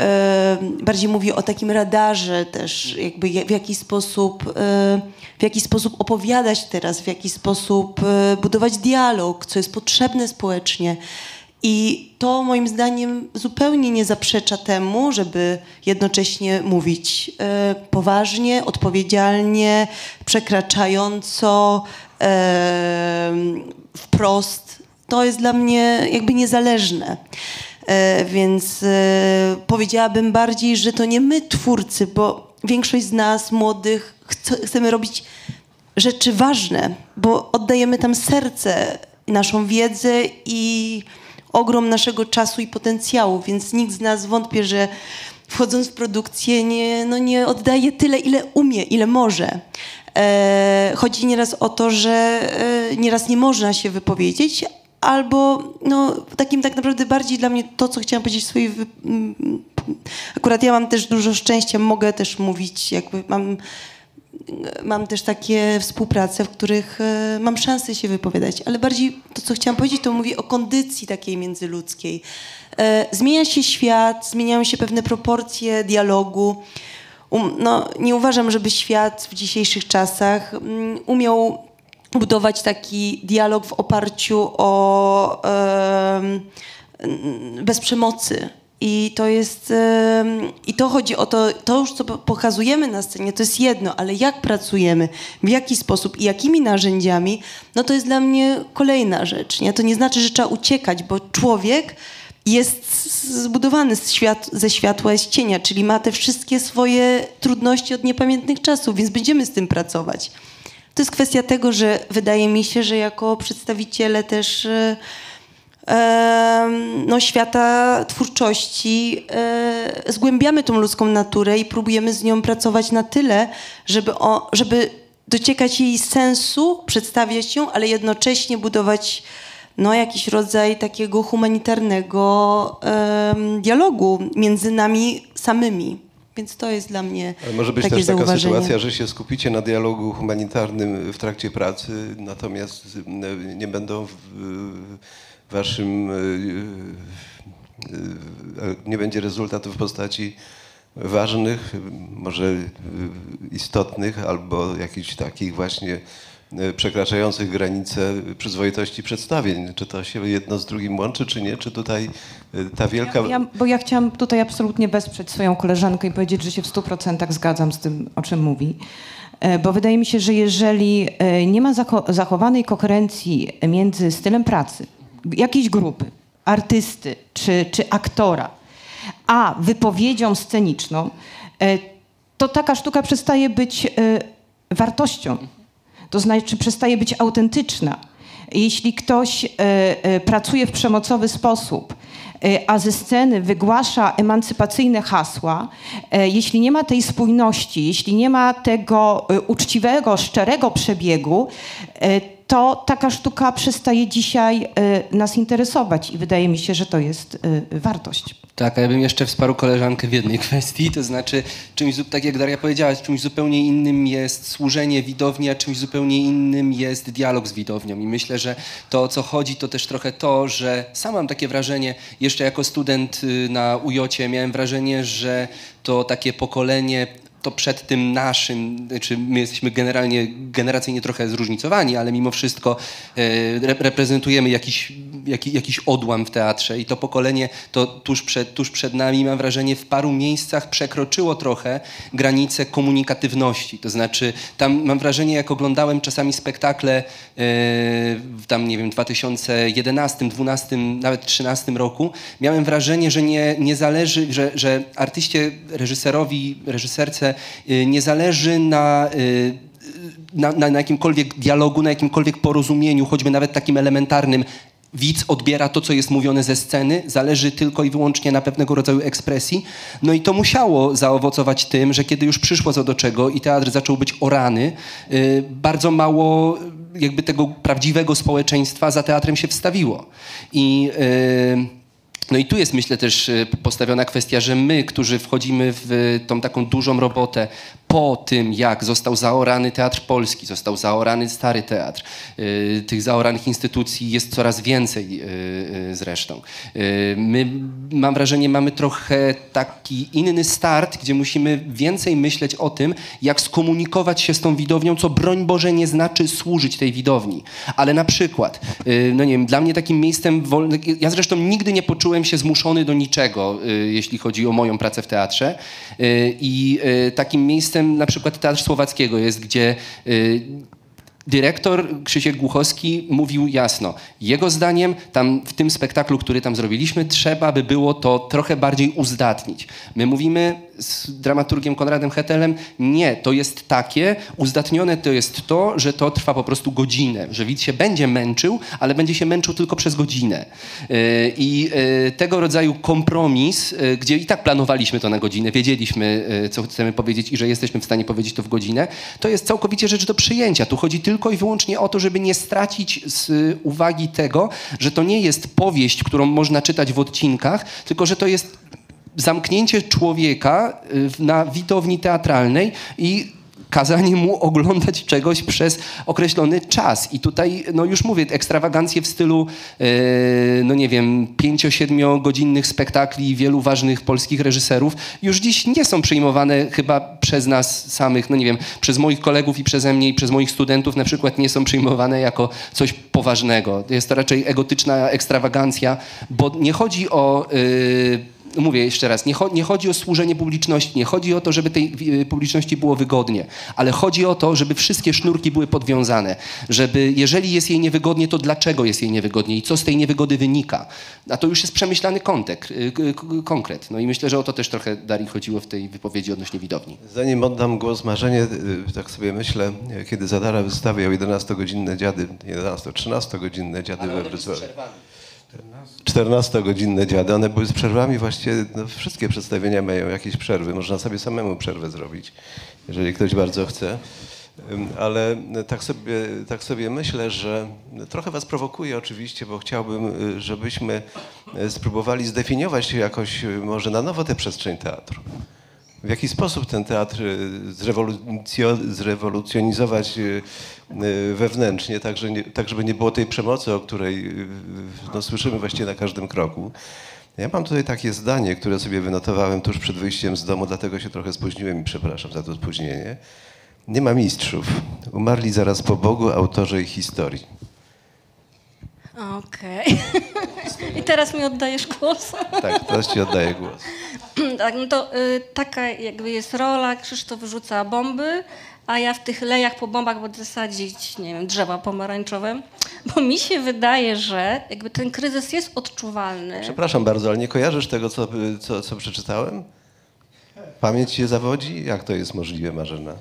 [SPEAKER 7] bardziej mówię o takim radarze też, jakby ja- w jaki sposób, w jaki sposób opowiadać teraz, w jaki sposób budować dialog, co jest potrzebne społecznie. I to moim zdaniem zupełnie nie zaprzecza temu, żeby jednocześnie mówić e, poważnie, odpowiedzialnie, przekraczająco, e, wprost. To jest dla mnie jakby niezależne. E, więc powiedziałabym bardziej, że to nie my twórcy, bo większość z nas, młodych, chce, chcemy robić rzeczy ważne, bo oddajemy tam serce, naszą wiedzę i ogrom naszego czasu i potencjału, więc nikt z nas wątpię, że wchodząc w produkcję nie, no nie oddaje tyle, ile umie, ile może. E, chodzi nieraz o to, że e, nieraz nie można się wypowiedzieć, albo no, takim tak naprawdę bardziej dla mnie to, co chciałam powiedzieć w swojej... Wy... Akurat ja mam też dużo szczęścia, mogę też mówić, jakby mam mam też takie współprace, w których e, mam szansę się wypowiadać, ale bardziej to, co chciałam powiedzieć, to mówię o kondycji takiej międzyludzkiej. E, zmienia się świat, zmieniają się pewne proporcje dialogu. Um, no, nie uważam, żeby świat w dzisiejszych czasach mm, umiał budować taki dialog w oparciu o bez przemocy. I to jest, i to chodzi o to, to już co po- pokazujemy na scenie, to jest jedno, ale jak pracujemy, w jaki sposób i jakimi narzędziami, no to jest dla mnie kolejna rzecz. Nie? To nie znaczy, że trzeba uciekać, bo człowiek jest zbudowany świat, ze światła i z cienia, czyli ma te wszystkie swoje trudności od niepamiętnych czasów, więc będziemy z tym pracować. To jest kwestia tego, że wydaje mi się, że jako przedstawiciele też e, no, świata twórczości e, zgłębiamy tą ludzką naturę i próbujemy z nią pracować na tyle, żeby, o, żeby dociekać jej sensu, przedstawiać ją, ale jednocześnie budować no, jakiś rodzaj takiego humanitarnego dialogu między nami samymi. Więc to jest dla mnie
[SPEAKER 3] Ale może być
[SPEAKER 7] takie
[SPEAKER 3] też taka sytuacja, że się skupicie na dialogu humanitarnym w trakcie pracy, natomiast y, nie będą w waszym y, y, y, nie będzie rezultatu w postaci ważnych, y, może y, istotnych albo jakichś takich właśnie y, przekraczających granice przyzwoitości przedstawień. Czy to się jedno z drugim łączy, czy nie? Czy tutaj y, ta wielka...
[SPEAKER 5] Ja, bo ja chciałam tutaj absolutnie wesprzeć swoją koleżankę i powiedzieć, że się w 100% zgadzam z tym, o czym mówi. E, Bo wydaje mi się, że jeżeli e, nie ma zacho- zachowanej koherencji między stylem pracy jakiejś grupy, artysty czy, czy aktora, a wypowiedzią sceniczną, e, to taka sztuka przestaje być e, wartością. To znaczy przestaje być autentyczna. Jeśli ktoś e, e, pracuje w przemocowy sposób, e, a ze sceny wygłasza emancypacyjne hasła, jeśli nie ma tej spójności, jeśli nie ma tego uczciwego, szczerego przebiegu, to taka sztuka przestaje dzisiaj e, nas interesować i wydaje mi się, że to jest e, wartość.
[SPEAKER 6] Tak, a ja bym jeszcze wsparł koleżankę w jednej kwestii, to znaczy czymś, tak jak Daria powiedziała, czymś zupełnie innym jest służenie widowni, a czymś zupełnie innym jest dialog z widownią. I myślę, że to o co chodzi, to też trochę to, że sam mam takie wrażenie, jeszcze jako student y, na UJOcie miałem wrażenie, że to takie pokolenie to przed tym naszym, czy my jesteśmy generalnie, generacyjnie trochę zróżnicowani, ale mimo wszystko e, re- reprezentujemy jakiś, jaki, jakiś odłam w teatrze i to pokolenie to tuż przed, tuż przed nami, mam wrażenie, w paru miejscach przekroczyło trochę granicę komunikatywności. To znaczy, tam mam wrażenie, jak oglądałem czasami spektakle e, w tam, nie wiem, 2011, 12, nawet 13 roku, miałem wrażenie, że nie, nie zależy, że, że artyście, reżyserowi, reżyserce y, nie zależy na, y, na, na, na jakimkolwiek dialogu, na jakimkolwiek porozumieniu, choćby nawet takim elementarnym. Widz odbiera to, co jest mówione ze sceny, zależy tylko i wyłącznie na pewnego rodzaju ekspresji. No i to musiało zaowocować tym, że kiedy już przyszło co do czego i teatr zaczął być orany, y, bardzo mało jakby tego prawdziwego społeczeństwa za teatrem się wstawiło. I y, no i tu jest myślę też y, postawiona kwestia, że my, którzy wchodzimy w tą taką dużą robotę po tym, jak został zaorany Teatr Polski, został zaorany Stary Teatr, y, tych zaoranych instytucji jest coraz więcej zresztą. My, mam wrażenie, mamy trochę taki inny start, gdzie musimy więcej myśleć o tym, jak skomunikować się z tą widownią, co broń Boże nie znaczy służyć tej widowni. Ale na przykład, no nie wiem, dla mnie takim miejscem, wolny, ja zresztą nigdy nie poczułem się zmuszony do niczego, y, jeśli chodzi o moją pracę w teatrze. Y, I y, takim miejscem na przykład Teatr Słowackiego jest, gdzie dyrektor Krzysiek Głuchowski mówił jasno, jego zdaniem tam w tym spektaklu, który tam zrobiliśmy, trzeba by było to trochę bardziej uzdatnić. My mówimy z dramaturgiem Konradem Hetelem, nie, to jest takie, uzdatnione to jest to, że to trwa po prostu godzinę, że widz się będzie męczył, ale będzie się męczył tylko przez godzinę. Yy, I yy, tego rodzaju kompromis, yy, gdzie i tak planowaliśmy to na godzinę, wiedzieliśmy, co chcemy powiedzieć i że jesteśmy w stanie powiedzieć to w godzinę, to jest całkowicie rzecz do przyjęcia. Tu chodzi tylko i wyłącznie o to, żeby nie stracić z uwagi tego, że to nie jest powieść, którą można czytać w odcinkach, tylko że to jest zamknięcie człowieka y, na widowni teatralnej i kazanie mu oglądać czegoś przez określony czas. I tutaj, no już mówię, ekstrawagancje w stylu, e, no nie wiem, pięcio, siedmiogodzinnych spektakli wielu ważnych polskich reżyserów już dziś nie są przyjmowane chyba przez nas samych, no nie wiem, przez moich kolegów i przeze mnie i przez moich studentów na przykład nie są przyjmowane jako coś poważnego. Jest to raczej egotyczna ekstrawagancja, bo nie chodzi o... e, mówię jeszcze raz, nie, cho- nie chodzi o służenie publiczności, nie chodzi o to, żeby tej y, publiczności było wygodnie, ale chodzi o to, żeby wszystkie sznurki były podwiązane, żeby jeżeli jest jej niewygodnie, to dlaczego jest jej niewygodnie i co z tej niewygody wynika. A to już jest przemyślany kontek, y, konkret. No i myślę, że o to też trochę Darii chodziło w tej wypowiedzi odnośnie widowni.
[SPEAKER 3] Zanim oddam głos Marzenie, y, tak sobie myślę, kiedy Zadara wystawiał 11-godzinne dziady, 11-13-godzinne dziady we Wrocławiu. 14-godzinne dziady, one były z przerwami właściwie, no, wszystkie przedstawienia mają jakieś przerwy, można sobie samemu przerwę zrobić, jeżeli ktoś bardzo chce. Ale tak sobie, tak sobie myślę, że trochę was prowokuje oczywiście, bo chciałbym, y, żebyśmy y, spróbowali zdefiniować jakoś y, może na nowo tę przestrzeń teatru. W jaki sposób ten teatr y, zrewolucjo- zrewolucjonizować y, y, wewnętrznie, tak, że nie, tak żeby nie było tej przemocy, o której no, słyszymy właściwie na każdym kroku. Ja mam tutaj takie zdanie, które sobie wynotowałem tuż przed wyjściem z domu, dlatego się trochę spóźniłem i przepraszam za to spóźnienie. Nie ma mistrzów. Umarli zaraz po Bogu autorzy ich historii.
[SPEAKER 2] Okej. I teraz mi oddajesz głos.
[SPEAKER 3] Tak, teraz ci oddaję głos.
[SPEAKER 2] tak, no to y, taka jakby jest rola, Krzysztof wyrzuca bomby, a ja w tych lejach po bombach będę sadzić, nie wiem, drzewa pomarańczowe, bo mi się wydaje, że jakby ten kryzys jest odczuwalny.
[SPEAKER 3] Przepraszam bardzo, ale nie kojarzysz tego, co, co, co przeczytałem? Pamięć się zawodzi? Jak to jest możliwe, Marzena?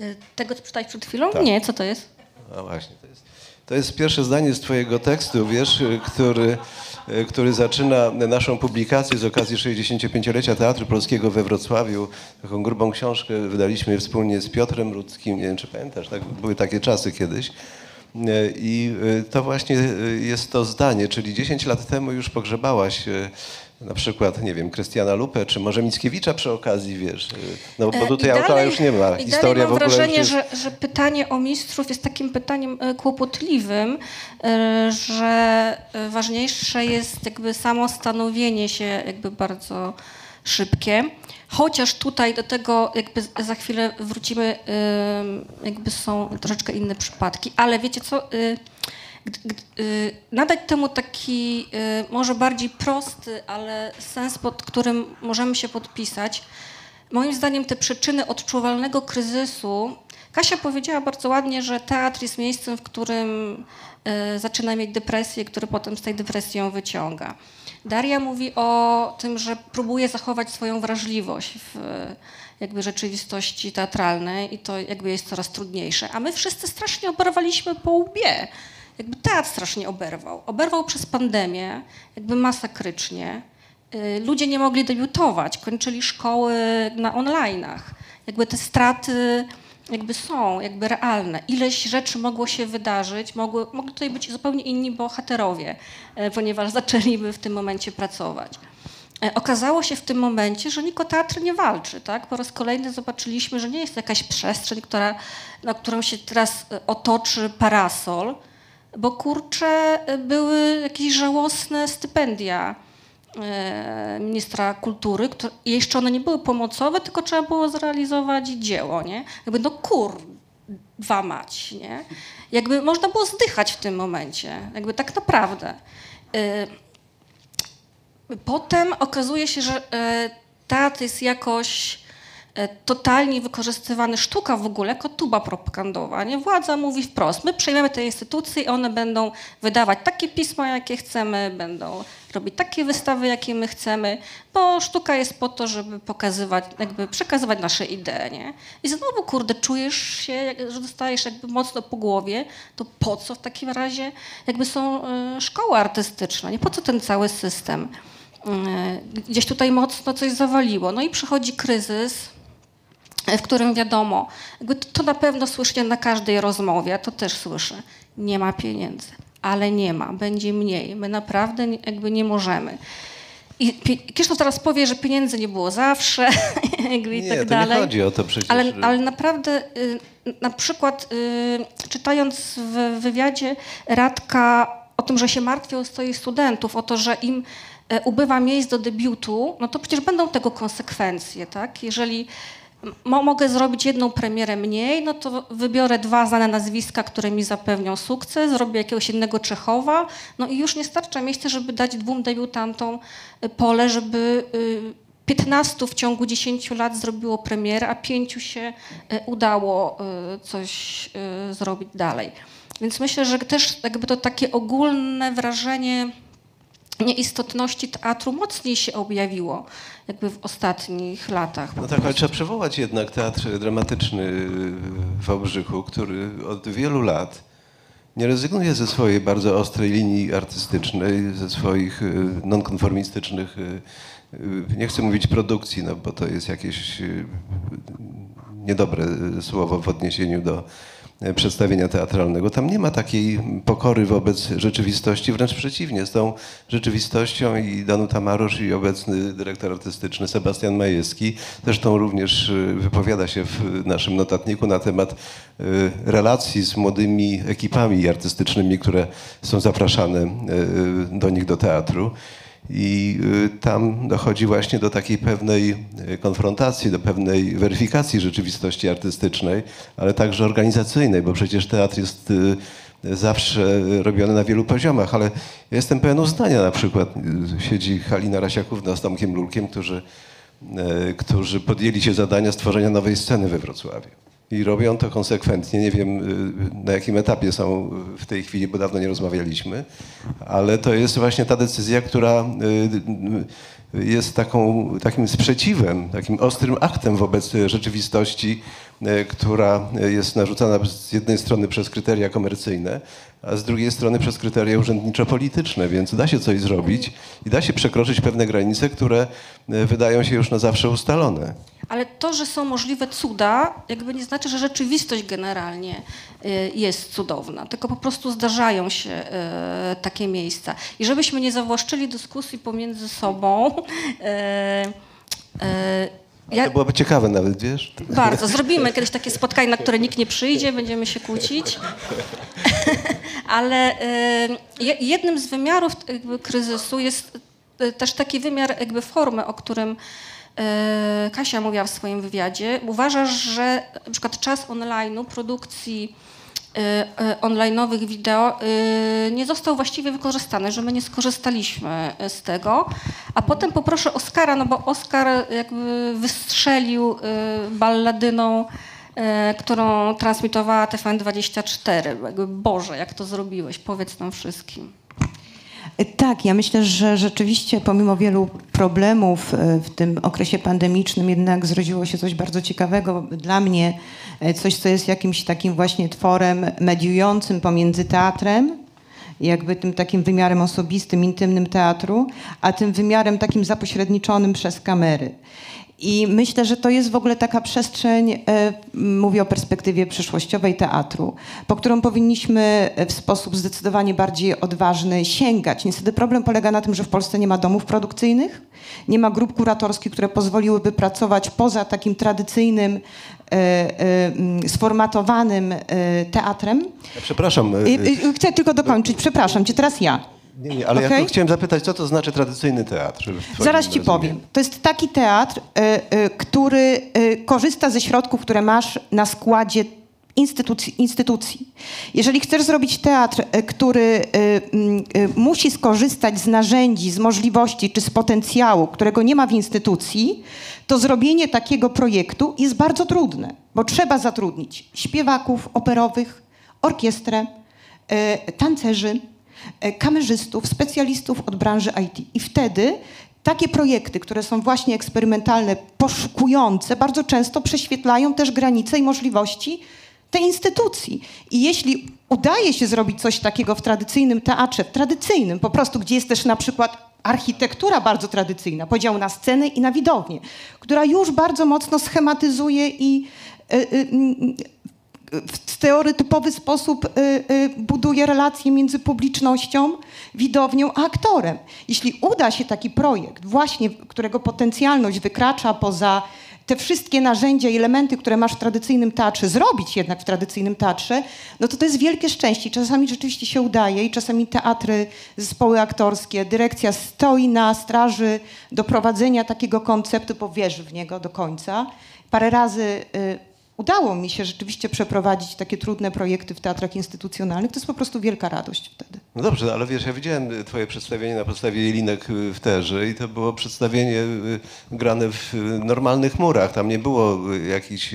[SPEAKER 2] Y, Tego, co czytałeś przed chwilą?
[SPEAKER 3] Tak.
[SPEAKER 2] Nie, co to jest?
[SPEAKER 3] A właśnie, to jest, to jest pierwsze zdanie z twojego tekstu, wiesz, y, który, y, który zaczyna naszą publikację z okazji 65-lecia Teatru Polskiego we Wrocławiu. Taką grubą książkę wydaliśmy wspólnie z Piotrem Rudzkim, nie wiem czy pamiętasz, tak, były takie czasy kiedyś. Y, I to właśnie jest to zdanie, czyli 10 lat temu już pogrzebałaś na przykład, nie wiem, Krystiana Lupę, czy może Mickiewicza przy okazji, wiesz, y, no bo
[SPEAKER 2] E,
[SPEAKER 3] tutaj
[SPEAKER 2] i
[SPEAKER 3] autora
[SPEAKER 2] dalej-
[SPEAKER 3] już nie ma.
[SPEAKER 2] I
[SPEAKER 3] Historia
[SPEAKER 2] mam
[SPEAKER 3] w ogóle już
[SPEAKER 2] wrażenie,
[SPEAKER 3] jest...
[SPEAKER 2] że, że pytanie o mistrzów jest takim pytaniem e, kłopotliwym, e, że ważniejsze jest jakby samo stanowienie się jakby bardzo szybkie. Chociaż tutaj do tego jakby za chwilę wrócimy, jakby są troszeczkę inne przypadki, ale wiecie co, y, nadać temu taki y, może bardziej prosty, ale sens, pod którym możemy się podpisać. Moim zdaniem te przyczyny odczuwalnego kryzysu. Kasia powiedziała bardzo ładnie, że teatr jest miejscem, w którym y, zaczyna mieć depresję, który potem z tej depresji ją wyciąga. Daria mówi o tym, że próbuje zachować swoją wrażliwość w jakby rzeczywistości teatralnej i to jakby jest coraz trudniejsze. A my wszyscy strasznie oberwaliśmy po łbie. Jakby teatr strasznie oberwał. Oberwał przez pandemię, jakby masakrycznie. Y, Ludzie nie mogli debiutować, kończyli szkoły na online'ach. Jakby te straty jakby są, jakby realne. Ileś rzeczy mogło się wydarzyć, mogły, mogli tutaj być zupełnie inni bohaterowie, e, ponieważ zaczęliby w tym momencie pracować. E, Okazało się w tym momencie, że Niko Teatr nie walczy. Tak? Po raz kolejny zobaczyliśmy, że nie jest to jakaś przestrzeń, która, na którą się teraz otoczy parasol, bo kurczę, e, były jakieś żałosne stypendia e, ministra kultury, które, jeszcze one nie były pomocowe, tylko trzeba było zrealizować dzieło, nie? Jakby no kurwa mać, nie? Jakby można było zdychać w tym momencie, jakby tak naprawdę. E, Potem okazuje się, że teatr jest jakoś totalnie wykorzystywany, sztuka w ogóle, jako tuba propagandowa. Nie? Władza mówi wprost, my przejmiemy te instytucje i one będą wydawać takie pisma, jakie chcemy, będą robić takie wystawy, jakie my chcemy, bo sztuka jest po to, żeby pokazywać, jakby przekazywać nasze idee. Nie? I znowu, kurde, czujesz się, że dostajesz jakby mocno po głowie, to po co w takim razie jakby są e, szkoły artystyczne, nie? Po co ten cały system? E, Gdzieś tutaj mocno coś zawaliło. No i przychodzi kryzys, e, w którym wiadomo, to, na pewno słyszę na każdej rozmowie, to też słyszę, nie ma pieniędzy, ale nie ma, będzie mniej, my naprawdę jakby nie możemy. I Krzysztof teraz powie, że pieniędzy nie było zawsze jakby i
[SPEAKER 3] Nie,
[SPEAKER 2] tak
[SPEAKER 3] to
[SPEAKER 2] dalej.
[SPEAKER 3] nie chodzi o to przecież.
[SPEAKER 2] Ale, ale naprawdę, y, na przykład y, czytając w wywiadzie Radka o tym, że się martwią o swoich studentów, o to, że im e, ubywa miejsc do debiutu, no to przecież będą tego konsekwencje, tak? Jeżeli mogę zrobić jedną premierę mniej, no to wybiorę dwa znane nazwiska, które mi zapewnią sukces, zrobię jakiegoś innego Czechowa, no i już nie starcza miejsca, żeby dać dwóm debiutantom y, pole, żeby y, 15 w ciągu 10 lat zrobiło premierę, a pięciu się e, udało coś zrobić dalej. Więc myślę, że też jakby to takie ogólne wrażenie nieistotności teatru mocniej się objawiło jakby w ostatnich latach.
[SPEAKER 3] No tak, ale trzeba przywołać jednak teatr dramatyczny w Wałbrzychu, który od wielu lat nie rezygnuje ze swojej bardzo ostrej linii artystycznej, ze swoich y, nonkonformistycznych, y, y, nie chcę mówić produkcji, no bo to jest jakieś y, niedobre y, słowo w odniesieniu do, przedstawienia teatralnego. Tam nie ma takiej pokory wobec rzeczywistości, wręcz przeciwnie. Z tą rzeczywistością i Danuta Marosz i obecny dyrektor artystyczny Sebastian Majewski zresztą również e, wypowiada się w naszym notatniku na temat e, relacji z młodymi ekipami artystycznymi, które są zapraszane e, do nich do teatru. I y, tam dochodzi właśnie do takiej pewnej y, konfrontacji, do pewnej weryfikacji rzeczywistości artystycznej, ale także organizacyjnej, bo przecież teatr jest y, zawsze robiony na wielu poziomach, ale ja jestem pełen uznania na przykład. Siedzi Halina Rasiakówna z Tomkiem Lulkiem, którzy, którzy podjęli się zadania stworzenia nowej sceny we Wrocławiu. I robią to konsekwentnie. Nie wiem y, na jakim etapie są w tej chwili, bo dawno nie rozmawialiśmy, ale to jest właśnie ta decyzja, która y, y, jest taką, takim sprzeciwem, takim ostrym aktem wobec rzeczywistości, która jest narzucana z jednej strony przez kryteria komercyjne, a z drugiej strony przez kryteria urzędniczo-polityczne, więc da się coś zrobić i da się przekroczyć pewne granice, które y, wydają się już na zawsze ustalone.
[SPEAKER 2] Ale to, że są możliwe cuda, jakby nie znaczy, że rzeczywistość generalnie y, jest cudowna, tylko po prostu zdarzają się y, takie miejsca. I żebyśmy nie zawłaszczyli dyskusji pomiędzy sobą, ja,
[SPEAKER 3] To byłoby ciekawe nawet, wiesz?
[SPEAKER 2] bardzo. Zrobimy kiedyś takie spotkanie, na które nikt nie przyjdzie, będziemy się kłócić. Ale y, je- jednym z wymiarów kryzysu jest y, też taki wymiar jakby formy, o którym y, Kasia mówiła w swoim wywiadzie. Uważasz, że przykład czas online'u, produkcji online'owych wideo y, nie został właściwie wykorzystany, że my nie skorzystaliśmy y, z tego. A potem poproszę Oskara, no bo Oskar jakby wystrzelił y, balladyną, y, którą transmitowała TVN24. Jakby Boże, jak to zrobiłeś? Powiedz nam wszystkim.
[SPEAKER 5] Tak, ja myślę, że rzeczywiście pomimo wielu problemów e, w tym okresie pandemicznym jednak zrodziło się coś bardzo ciekawego dla mnie, e, coś, co jest jakimś takim właśnie tworem mediującym pomiędzy teatrem, jakby tym takim wymiarem osobistym, intymnym teatru, a tym wymiarem takim zapośredniczonym przez kamery. I myślę, że to jest w ogóle taka przestrzeń, e, mówię o perspektywie przyszłościowej teatru, po którą powinniśmy e, w sposób zdecydowanie bardziej odważny sięgać. Niestety problem polega na tym, że w Polsce nie ma domów produkcyjnych, nie ma grup kuratorskich, które pozwoliłyby pracować poza takim tradycyjnym, e, sformatowanym teatrem.
[SPEAKER 3] Przepraszam.
[SPEAKER 5] Chcę tylko dokończyć, przepraszam cię, teraz ja.
[SPEAKER 3] Nie, nie, ale ja
[SPEAKER 5] Okej?
[SPEAKER 3] tylko chciałem zapytać, co to znaczy tradycyjny teatr?
[SPEAKER 5] Zaraz ci
[SPEAKER 3] rozumieniu?
[SPEAKER 5] powiem. To jest taki teatr, y, y, który y, korzysta ze środków, które masz na składzie instytucji. instytucji. Jeżeli chcesz zrobić teatr, który y, y, musi skorzystać z narzędzi, z możliwości czy z potencjału, którego nie ma w instytucji, to zrobienie takiego projektu jest bardzo trudne, bo trzeba zatrudnić śpiewaków operowych, orkiestrę, y, tancerzy, e, kamerzystów, specjalistów od branży IT. I wtedy takie projekty, które są właśnie eksperymentalne, poszukujące, bardzo często prześwietlają też granice i możliwości tej instytucji. I jeśli udaje się zrobić coś takiego w tradycyjnym teatrze, w tradycyjnym po prostu, gdzie jest też na przykład architektura bardzo tradycyjna, podział na scenę i na widownię, która już bardzo mocno schematyzuje i y, y, mm, w stereotypowy sposób y, y, buduje relacje między publicznością, widownią a aktorem. Jeśli uda się taki projekt, właśnie którego potencjalność wykracza poza te wszystkie narzędzia i elementy, które masz w tradycyjnym teatrze, zrobić jednak w tradycyjnym teatrze, no to to jest wielkie szczęście. Czasami rzeczywiście się udaje i czasami teatry, zespoły aktorskie, dyrekcja stoi na straży doprowadzenia takiego konceptu, bo wierzy w niego do końca. Parę razy y, udało mi się rzeczywiście przeprowadzić takie trudne projekty w teatrach instytucjonalnych. To jest po prostu wielka radość wtedy.
[SPEAKER 3] No dobrze, ale wiesz, ja widziałem twoje przedstawienie na podstawie Jelinek w Terze i to było przedstawienie y, grane w y, normalnych murach. Tam nie było y, jakichś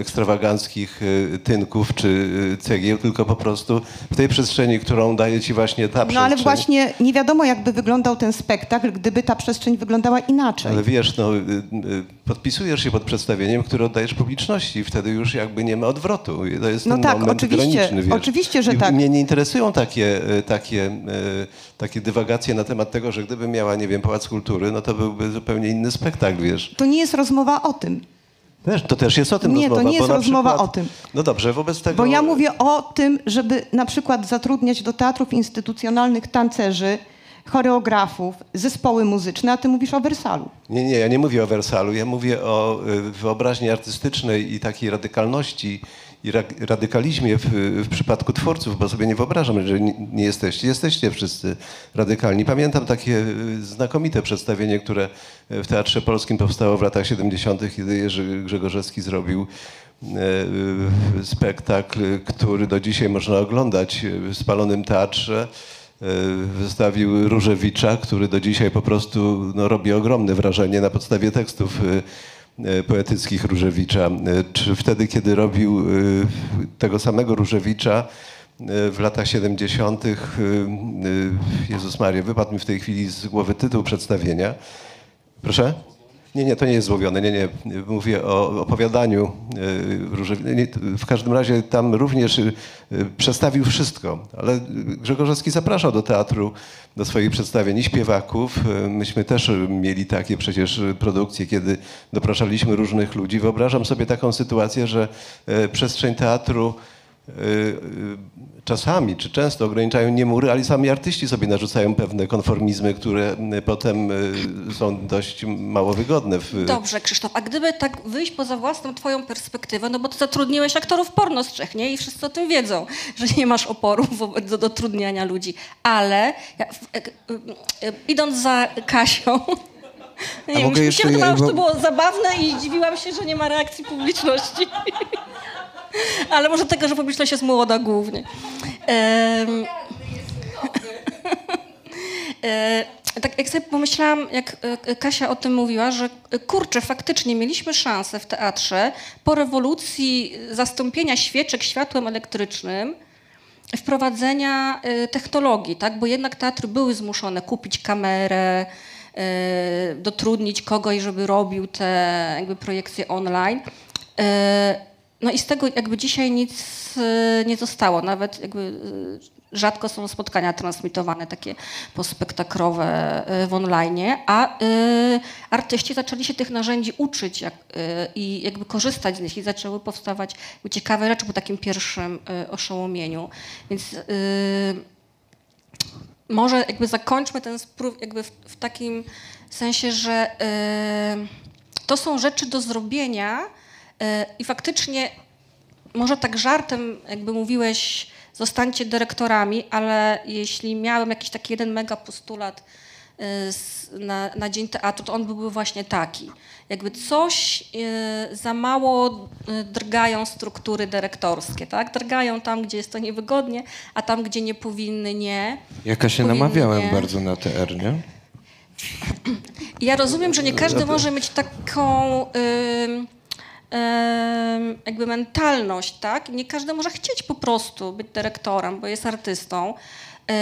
[SPEAKER 3] ekstrawaganckich y, tynków czy y, cegieł, tylko po prostu w tej przestrzeni, którą daje ci właśnie ta
[SPEAKER 5] No
[SPEAKER 3] przestrzeń.
[SPEAKER 5] ale właśnie nie wiadomo, jakby wyglądał ten spektakl, gdyby ta przestrzeń wyglądała inaczej.
[SPEAKER 3] Ale wiesz, no, y, y, podpisujesz się pod przedstawieniem, które oddajesz publiczności wtedy już jakby nie ma odwrotu. To jest
[SPEAKER 5] No
[SPEAKER 3] ten
[SPEAKER 5] tak,
[SPEAKER 3] moment
[SPEAKER 5] oczywiście,
[SPEAKER 3] graniczny, wiesz.
[SPEAKER 5] oczywiście, że
[SPEAKER 3] I
[SPEAKER 5] tak.
[SPEAKER 3] Mnie nie interesują takie, y, takie, y, takie dywagacje na temat tego, że gdyby miała, nie wiem, Pałac Kultury, no to byłby zupełnie inny spektakl, wiesz.
[SPEAKER 5] To nie jest rozmowa o tym.
[SPEAKER 3] To też jest o tym
[SPEAKER 5] Nie, to
[SPEAKER 3] rozmowa.
[SPEAKER 5] nie jest
[SPEAKER 3] bo na
[SPEAKER 5] rozmowa
[SPEAKER 3] przykład,
[SPEAKER 5] o tym.
[SPEAKER 3] No dobrze, wobec tego...
[SPEAKER 5] Bo ja mówię o tym, żeby na przykład zatrudniać do teatrów instytucjonalnych tancerzy, choreografów, zespoły muzyczne, a ty mówisz o Wersalu.
[SPEAKER 3] Nie, nie, ja nie mówię o Wersalu, ja mówię o y, wyobraźni artystycznej i takiej radykalności i ra radykalizmie w, w przypadku twórców, bo sobie nie wyobrażam, że nie, nie jesteście. Jesteście wszyscy radykalni. Pamiętam takie y, znakomite przedstawienie, które w Teatrze Polskim powstało w latach 70., kiedy Jerzy Grzegorzewski zrobił spektakl, który do dzisiaj można oglądać w spalonym teatrze. Y, wystawił Różewicza, który do dzisiaj po prostu no, robi ogromne wrażenie na podstawie tekstów y, y, poetyckich Różewicza. Czy wtedy, kiedy robił tego samego Różewicza w latach 70., y, y, Jezus Maria, wypadł mi w tej chwili z głowy tytuł przedstawienia. Proszę? Nie, nie, to nie jest złowione. Nie, nie. Mówię o opowiadaniu nie, W każdym razie tam również y, przestawił wszystko. Ale Grzegorzewski zapraszał do teatru, do swoich przedstawień i śpiewaków. Y, Myśmy też mieli takie przecież produkcje, kiedy dopraszaliśmy różnych ludzi. Wyobrażam sobie taką sytuację, że przestrzeń teatru czasami czy często ograniczają nie mury, ale sami artyści sobie narzucają pewne konformizmy, które y, potem y, są dość mało wygodne. W,
[SPEAKER 2] Dobrze, Krzysztof, a gdyby tak wyjść poza własną twoją perspektywę, no bo ty zatrudniłeś aktorów porno z Czech, nie? I wszyscy o tym wiedzą, że nie masz oporu wobec do dotrudniania ludzi. Ale ja, e- e- idąc za Kasią, nie wiem,
[SPEAKER 4] mogę
[SPEAKER 2] już mi się
[SPEAKER 4] jeszcze-
[SPEAKER 2] wydawało, że to było zabawne i dziwiłam się, że nie ma reakcji publiczności. Ale może tego, że publiczność jest młoda głównie. E, tak jak sobie pomyślałam, jak e, Kasia o tym mówiła, że e, kurczę, faktycznie mieliśmy szansę w teatrze po rewolucji zastąpienia świeczek światłem elektrycznym, wprowadzenia technologii, tak? bo jednak teatry były zmuszone kupić kamerę, dotrudnić kogoś, żeby robił te jakby projekcje online. No i z tego jakby dzisiaj nic e, nie zostało, nawet jakby e, rzadko są spotkania transmitowane takie pospektakrowe e, w online, a artyści zaczęli się tych narzędzi uczyć jak, i jakby korzystać z nich i zaczęły powstawać ciekawe rzeczy po takim pierwszym oszołomieniu. Więc może jakby zakończmy ten spróg jakby w, w takim sensie, że to są rzeczy do zrobienia i faktycznie może tak żartem jakby mówiłeś zostańcie dyrektorami, ale jeśli miałem jakiś taki jeden mega postulat s- na, na Dzień Teatru, to on byłby właśnie taki. Jakby coś y, za mało drgają struktury dyrektorskie, tak? Drgają tam, gdzie jest to niewygodnie, a tam, gdzie nie powinny, nie.
[SPEAKER 4] Jaka się
[SPEAKER 2] Powinny
[SPEAKER 4] namawiałem
[SPEAKER 2] nie.
[SPEAKER 4] bardzo na TR, nie?
[SPEAKER 2] Ja rozumiem, że nie każdy może mieć taką ym, jakby mentalność, tak? Nie każdy może chcieć po prostu być dyrektorem, bo jest artystą. Yy,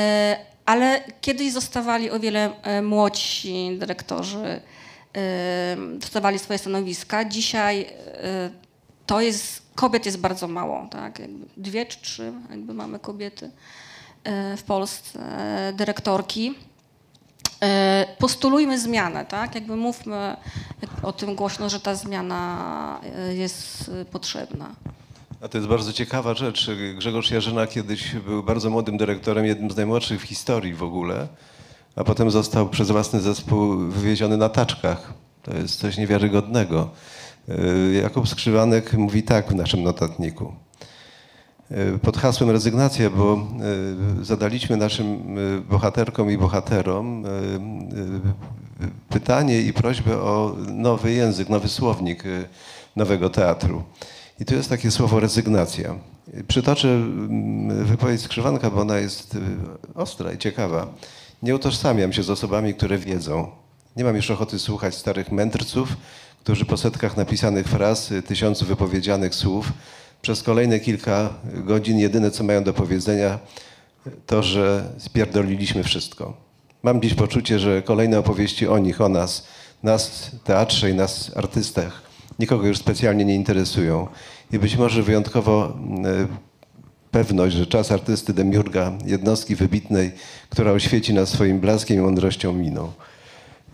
[SPEAKER 2] ale kiedyś zostawali o wiele y, młodsi dyrektorzy, dostawali swoje stanowiska. Dzisiaj y, to jest, kobiet jest bardzo mało, tak? Jakby dwie czy trzy jakby mamy kobiety w Polsce, dyrektorki. E, postulujmy zmianę, tak? Jakby mówmy o tym głośno, że ta zmiana e, jest e, potrzebna.
[SPEAKER 3] A to jest bardzo ciekawa rzecz. Grzegorz Jarzyna kiedyś był bardzo młodym dyrektorem, jednym z najmłodszych w historii w ogóle, a potem został przez własny zespół wywieziony na taczkach. To jest coś niewiarygodnego. Jakub Skrzywanek mówi tak w naszym notatniku. Y, Pod hasłem rezygnacja, bo y, zadaliśmy naszym y, bohaterkom i bohaterom pytanie i prośbę o nowy język, nowy słownik nowego teatru. I tu jest takie słowo rezygnacja. Przytoczę mm, wypowiedź Skrzywanka, bo ona jest ostra i ciekawa. Nie utożsamiam się z osobami, które wiedzą. Nie mam już ochoty słuchać starych mędrców, którzy po setkach napisanych fraz, tysiącu wypowiedzianych słów, przez kolejne kilka godzin jedyne, co mają do powiedzenia, to, że spierdoliliśmy wszystko. Mam dziś poczucie, że kolejne opowieści o nich, o nas, nas teatrze i nas artystach, nikogo już specjalnie nie interesują. I być może wyjątkowo mm, pewność, że czas artysty demiurga, jednostki wybitnej, która oświeci nas swoim blaskiem i mądrością miną.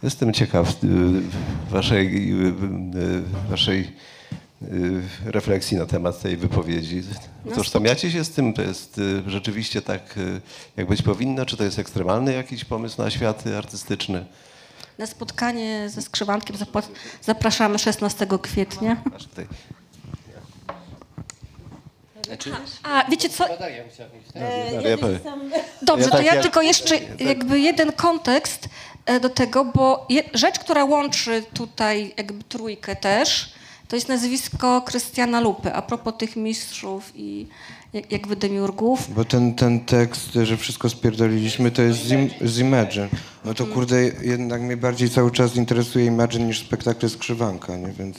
[SPEAKER 3] Jestem ciekaw y, waszej, y, waszej refleksji na temat tej wypowiedzi. Utożsamiacie się z tym? To jest y, rzeczywiście tak, y, jak być powinno? Czy to jest ekstremalny jakiś pomysł na świat artystyczny?
[SPEAKER 2] Na spotkanie ze Skrzywankiem zapraszamy 16 kwietnia.
[SPEAKER 6] Znaczy,
[SPEAKER 2] A wiecie co?
[SPEAKER 6] Tak?
[SPEAKER 3] Ja powiem.
[SPEAKER 2] Dobrze, to
[SPEAKER 3] tak
[SPEAKER 2] ja tylko jeszcze jakby jeden kontekst e, do tego, bo je, rzecz, która łączy tutaj jakby trójkę też, to jest nazwisko Krystiana Lupy, a propos tych mistrzów i jak- jakby demiurgów.
[SPEAKER 4] Bo ten, ten tekst, że wszystko spierdoliliśmy, to jest z, im, z Imagine. No to kurde, jednak mnie bardziej cały czas interesuje Imagine niż spektakle Skrzywanka, nie? Więc...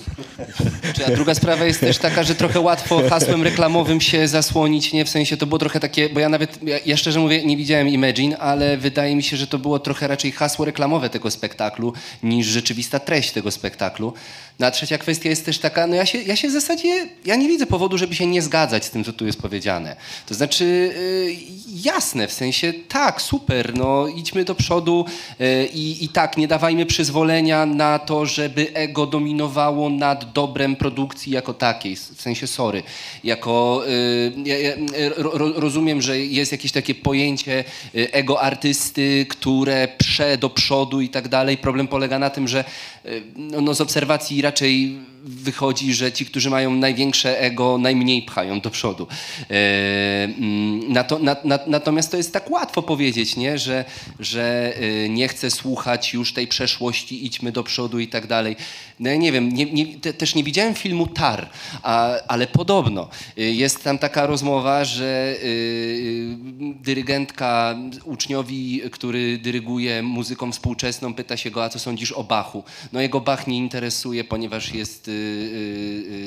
[SPEAKER 6] A druga sprawa jest też taka, że trochę łatwo hasłem reklamowym się zasłonić, nie? W sensie to było trochę takie, bo ja nawet, ja, ja szczerze mówię, nie widziałem Imagine, ale wydaje mi się, że to było trochę raczej hasło reklamowe tego spektaklu, niż rzeczywista treść tego spektaklu. No a trzecia kwestia jest też taka, no ja się, ja się w zasadzie, ja nie widzę powodu, żeby się nie zgadzać z tym, co tu jest powiedziane. To znaczy, y, jasne, w sensie tak, super, no idźmy do przodu i, i tak, nie dawajmy przyzwolenia na to, żeby ego dominowało nad dobrem produkcji jako takiej, w sensie sorry. Jako, ja, ja, ro, ro- rozumiem, że jest jakieś takie pojęcie ego artysty, które prze do przodu i tak dalej. Problem polega na tym, że no, no z obserwacji raczej wychodzi, że ci, którzy mają największe ego, najmniej pchają do przodu. E, mm, nato, na, na, natomiast to jest tak łatwo powiedzieć, nie? Że, że e, nie chcę słuchać już tej przeszłości, idźmy do przodu i tak dalej. No ja nie wiem, nie, nie, te, też nie widziałem filmu Tar, a, ale podobno e, jest tam taka rozmowa, że dyrygentka uczniowi, który dyryguje muzyką współczesną, pyta się go, a co sądzisz o Bachu? No jego Bach nie interesuje, ponieważ jest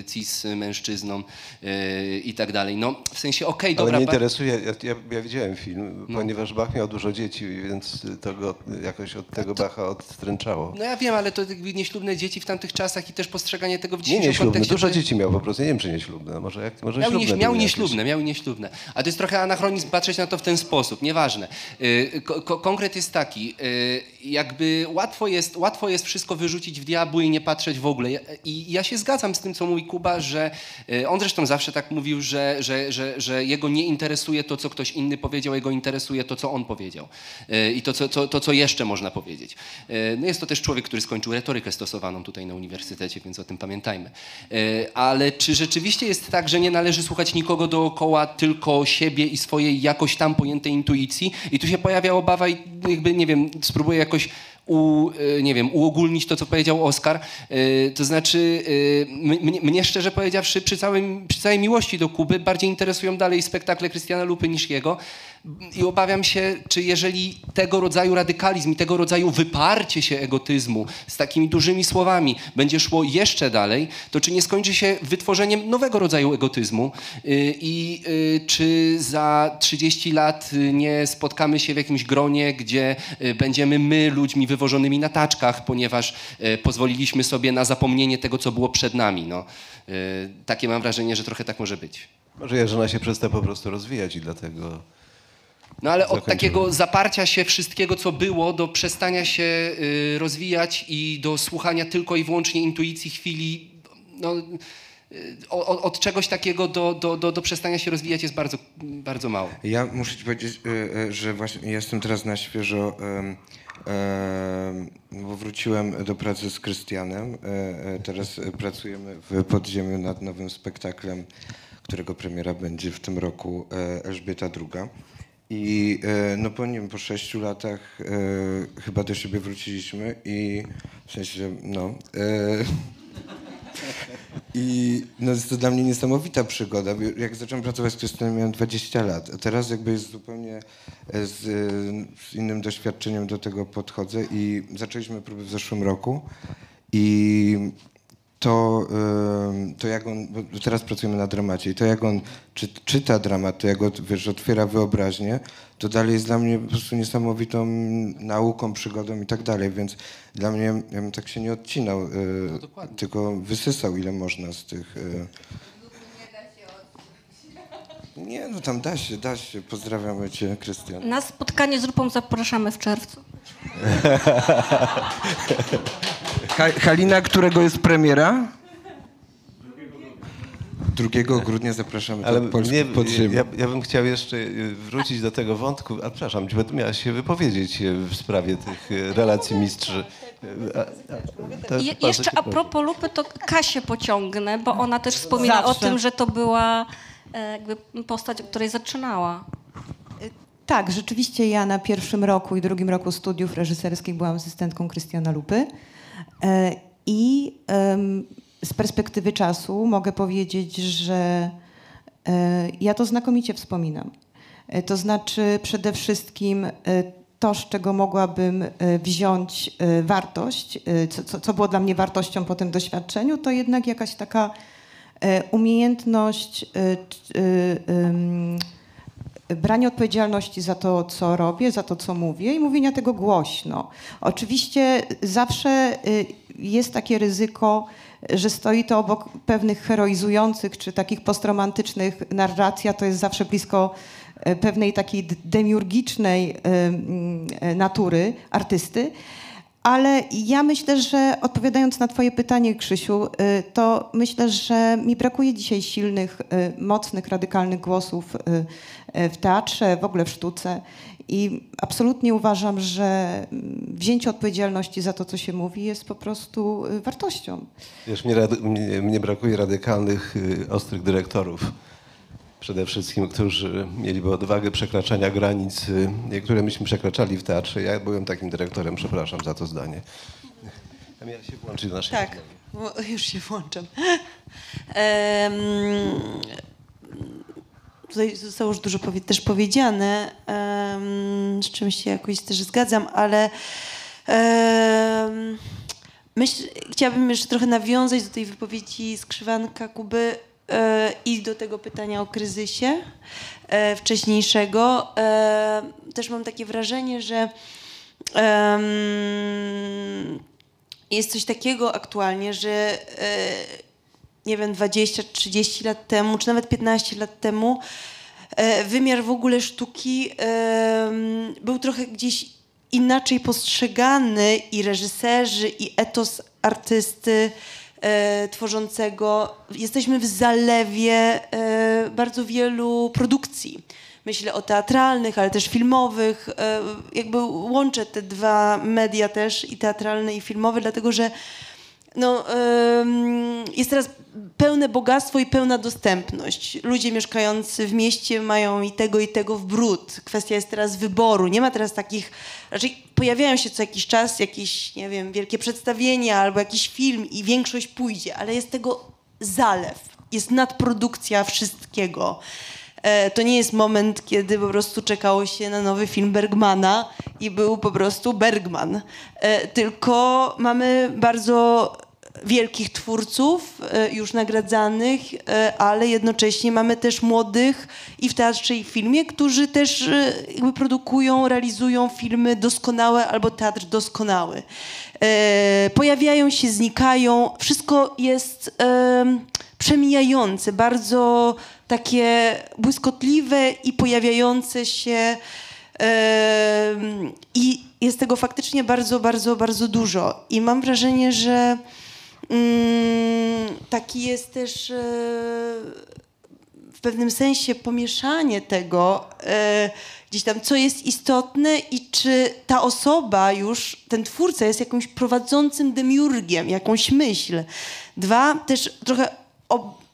[SPEAKER 6] cis mężczyzną y, i tak dalej. No w sensie, okej,
[SPEAKER 3] Ale
[SPEAKER 6] dobra,
[SPEAKER 3] mnie
[SPEAKER 6] Bach-
[SPEAKER 3] interesuje, ja, ja, widziałem film, ponieważ Bach miał dużo dzieci, więc to go jakoś od tego Bacha odstręczało.
[SPEAKER 6] no ja wiem, ale to nieślubne dzieci w tamtych czasach i też postrzeganie tego w
[SPEAKER 3] Nie
[SPEAKER 6] dzisiejszym
[SPEAKER 3] nieślubne,
[SPEAKER 6] kontekście.
[SPEAKER 3] dużo
[SPEAKER 6] to-
[SPEAKER 3] dzieci miał po prostu, nie wiem czy nieślubne, może, jak, może
[SPEAKER 6] Miał,
[SPEAKER 3] ślubne
[SPEAKER 6] nie, miał nieślubne, miał nieślubne. A to jest trochę anachronizm patrzeć na to w ten sposób, nieważne. Y, ko- ko- konkret jest taki, y, jakby łatwo jest, łatwo jest wszystko wyrzucić w diabły i nie patrzeć w ogóle. I ja się zgadzam z tym, co mówi Kuba, że y, on zresztą zawsze tak mówił, że, że, że, że jego nie interesuje to, co ktoś inny powiedział, jego interesuje to, co on powiedział. Y, I to, co, to, to, co jeszcze można powiedzieć. Y, No jest to też człowiek, który skończył retorykę stosowaną tutaj na uniwersytecie, więc o tym pamiętajmy. Ale czy rzeczywiście jest tak, że nie należy słuchać nikogo dookoła, tylko siebie i swojej jakoś tam pojętej intuicji? I tu się pojawia obawa i jakby, nie wiem, spróbuję jakoś u, y, nie wiem, uogólnić to, co powiedział Oskar. Y, To znaczy, mnie, mnie szczerze powiedziawszy, przy, całym, przy całej miłości do Kuby, bardziej interesują dalej spektakle Krystiana Lupy niż jego. I obawiam się, czy jeżeli tego rodzaju radykalizm i tego rodzaju wyparcie się egotyzmu z takimi dużymi słowami będzie szło jeszcze dalej, to czy nie skończy się wytworzeniem nowego rodzaju egotyzmu Y, i y, czy za 30 lat y, nie spotkamy się w jakimś gronie, gdzie będziemy my ludźmi wywożonymi na taczkach, ponieważ pozwoliliśmy sobie na zapomnienie tego, co było przed nami. No. Takie mam wrażenie, że trochę tak może być.
[SPEAKER 3] Może Jarzyna się przestał po prostu rozwijać i dlatego...
[SPEAKER 6] No ale od takiego zaparcia się wszystkiego, co było, do przestania się y, rozwijać i do słuchania tylko i wyłącznie intuicji chwili, no, y, o- o- od czegoś takiego do, do, do, do przestania się rozwijać jest bardzo, bardzo mało.
[SPEAKER 4] Ja muszę ci powiedzieć, y, że właśnie jestem teraz na świeżo, bo wróciłem do pracy z Krystianem. Teraz pracujemy w podziemiu nad nowym spektaklem, którego premiera będzie w tym roku e, Elżbieta II. I e, no po, wiem, po sześciu latach e, chyba do siebie wróciliśmy i w sensie, no... E, I no, jest to dla mnie niesamowita przygoda. Jak zacząłem pracować z Krystyną, miałem 20 lat, a teraz jakby jest zupełnie e, z, e, z innym doświadczeniem do tego podchodzę i zaczęliśmy próby w zeszłym roku i to, to jak on, bo teraz pracujemy na dramacie i to jak on czy, czyta dramat, to jak od, wiesz, otwiera wyobraźnię, to dalej jest dla mnie po prostu niesamowitą nauką, przygodą i tak dalej, więc dla mnie, ja bym tak się nie odcinał, e, tylko wysysał ile można z tych... e, Nie, no tam da się, da się. Pozdrawiamy cię, Krystian.
[SPEAKER 2] Na spotkanie z grupą zapraszamy w czerwcu.
[SPEAKER 4] Ha Halina, którego jest premiera? 2 grudnia zapraszamy
[SPEAKER 3] Ale
[SPEAKER 4] do Polski
[SPEAKER 3] nie, ja, ja bym chciał jeszcze y, wrócić do tego wątku, a przepraszam, bo ty miałaś się wypowiedzieć y, w sprawie tych y, relacji mistrzy. Y, a- a-
[SPEAKER 2] jeszcze a propos Lupy, to Kasię pociągnę, bo ona też wspomina o
[SPEAKER 5] Zawsze.
[SPEAKER 2] tym, że to była e, jakby postać, od której zaczynała.
[SPEAKER 5] Tak, rzeczywiście ja na pierwszym roku i drugim roku studiów reżyserskich byłam asystentką Krystiana Lupy. E, I z perspektywy czasu mogę powiedzieć, że e, ja to znakomicie wspominam. E, To znaczy przede wszystkim to, z czego mogłabym wziąć wartość, co, było dla mnie wartością po tym doświadczeniu, to jednak jakaś taka umiejętność c- em, branie odpowiedzialności za to, co robię, za to, co mówię i mówienia tego głośno. Oczywiście zawsze y, jest takie ryzyko, że stoi to obok pewnych heroizujących czy takich postromantycznych narracji, a to jest zawsze blisko y, pewnej takiej demiurgicznej y, natury artysty. Ale ja myślę, że odpowiadając na Twoje pytanie, Krzysiu, to myślę, że mi brakuje dzisiaj silnych, mocnych, radykalnych głosów w teatrze, w ogóle w sztuce. I absolutnie uważam, że wzięcie odpowiedzialności za to, co się mówi, jest po prostu y, wartością.
[SPEAKER 3] Wiesz, mnie, mnie, mnie brakuje radykalnych, y, ostrych dyrektorów. Przede wszystkim, którzy mieliby odwagę przekraczania granic, które myśmy przekraczali w teatrze. Ja byłem takim dyrektorem, przepraszam za to zdanie. A miałem się włączyć do naszej
[SPEAKER 7] Tak, już się włączam. Em, tutaj zostało już dużo powie- też powiedziane, em, z czym się jakoś też zgadzam, ale em, myśl, chciałabym jeszcze trochę nawiązać do tej wypowiedzi skrzywanka Kuby e, i do tego pytania o kryzysie e, wcześniejszego. E, też mam takie wrażenie, że jest coś takiego aktualnie, że nie wiem, 20, 30 lat temu, czy nawet 15 lat temu, e, wymiar w ogóle sztuki był trochę gdzieś inaczej postrzegany i reżyserzy, i etos artysty e, tworzącego. Jesteśmy w zalewie e, bardzo wielu produkcji. Myślę o teatralnych, ale też filmowych. Jakby łączę te dwa media też, i teatralne, i filmowe, dlatego że no, jest teraz pełne bogactwo i pełna dostępność. Ludzie mieszkający w mieście mają i tego, i tego w brud. Kwestia jest teraz wyboru. Nie ma teraz takich, raczej pojawiają się co jakiś czas jakieś, nie wiem, wielkie przedstawienia albo jakiś film i większość pójdzie, ale jest tego zalew. Jest nadprodukcja wszystkiego. E, To nie jest moment, kiedy po prostu czekało się na nowy film Bergmana i był po prostu Bergman. E, Tylko mamy bardzo wielkich twórców e, już nagradzanych, ale jednocześnie mamy też młodych i w teatrze i w filmie, którzy też jakby produkują, realizują filmy doskonałe albo teatr doskonały. Pojawiają się, znikają. Wszystko jest em, przemijające, bardzo takie błyskotliwe i pojawiające się. I jest tego faktycznie bardzo, bardzo, bardzo dużo. I mam wrażenie, że mm, taki jest też e, w pewnym sensie pomieszanie tego, e, gdzieś tam, co jest istotne i czy ta osoba już, ten twórca jest jakimś prowadzącym demiurgiem, jakąś myśl. Dwa, też trochę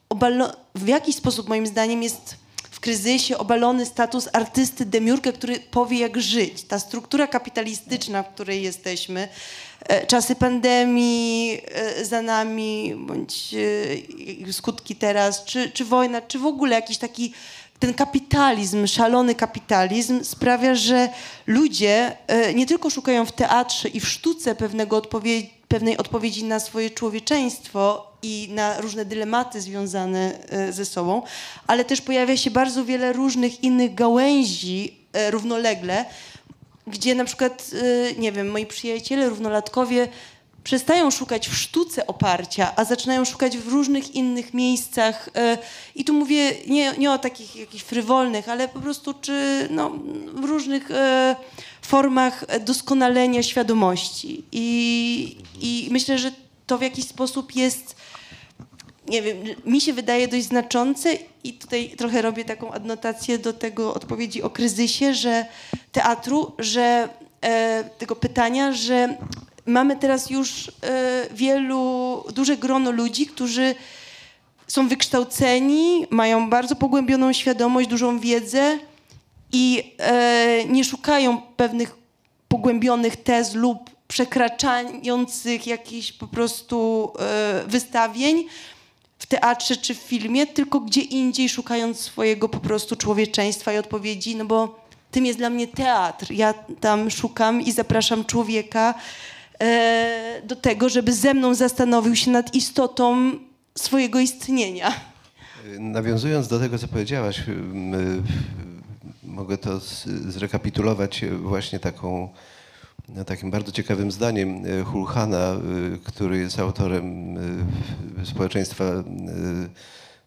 [SPEAKER 7] obalo, w jakiś sposób moim zdaniem jest w kryzysie obalony status artysty demiurga, który powie jak żyć. Ta struktura kapitalistyczna, w której jesteśmy, e, czasy pandemii e, za nami, bądź e, skutki teraz, czy, czy wojna, czy w ogóle jakiś taki ten kapitalizm, szalony kapitalizm sprawia, że ludzie nie tylko szukają w teatrze i w sztuce pewnego odpowie- pewnej odpowiedzi na swoje człowieczeństwo i na różne dylematy związane e, ze sobą, ale też pojawia się bardzo wiele różnych innych gałęzi e, równolegle, gdzie na przykład, e, nie wiem, moi przyjaciele równolatkowie przestają szukać w sztuce oparcia, a zaczynają szukać w różnych innych miejscach. e, I tu mówię nie, nie o takich jakichś frywolnych, ale po prostu czy no, w różnych e, formach doskonalenia świadomości. I, I myślę, że to w jakiś sposób jest nie wiem, mi się wydaje dość znaczące i tutaj trochę robię taką adnotację do tego odpowiedzi o kryzysie, że teatru, że e, tego pytania, że mamy teraz już e, wielu, duże grono ludzi, którzy są wykształceni, mają bardzo pogłębioną świadomość, dużą wiedzę i e, nie szukają pewnych pogłębionych tez lub przekraczających jakichś po prostu e, wystawień w teatrze czy w filmie, tylko gdzie indziej szukając swojego po prostu człowieczeństwa i odpowiedzi, no bo tym jest dla mnie teatr. Ja tam szukam i zapraszam człowieka do tego, żeby ze mną zastanowił się nad istotą swojego istnienia.
[SPEAKER 3] Nawiązując do tego, co powiedziałaś, y, mogę to zrekapitulować właśnie taką, no, takim bardzo ciekawym zdaniem Hulhana, który jest autorem Społeczeństwa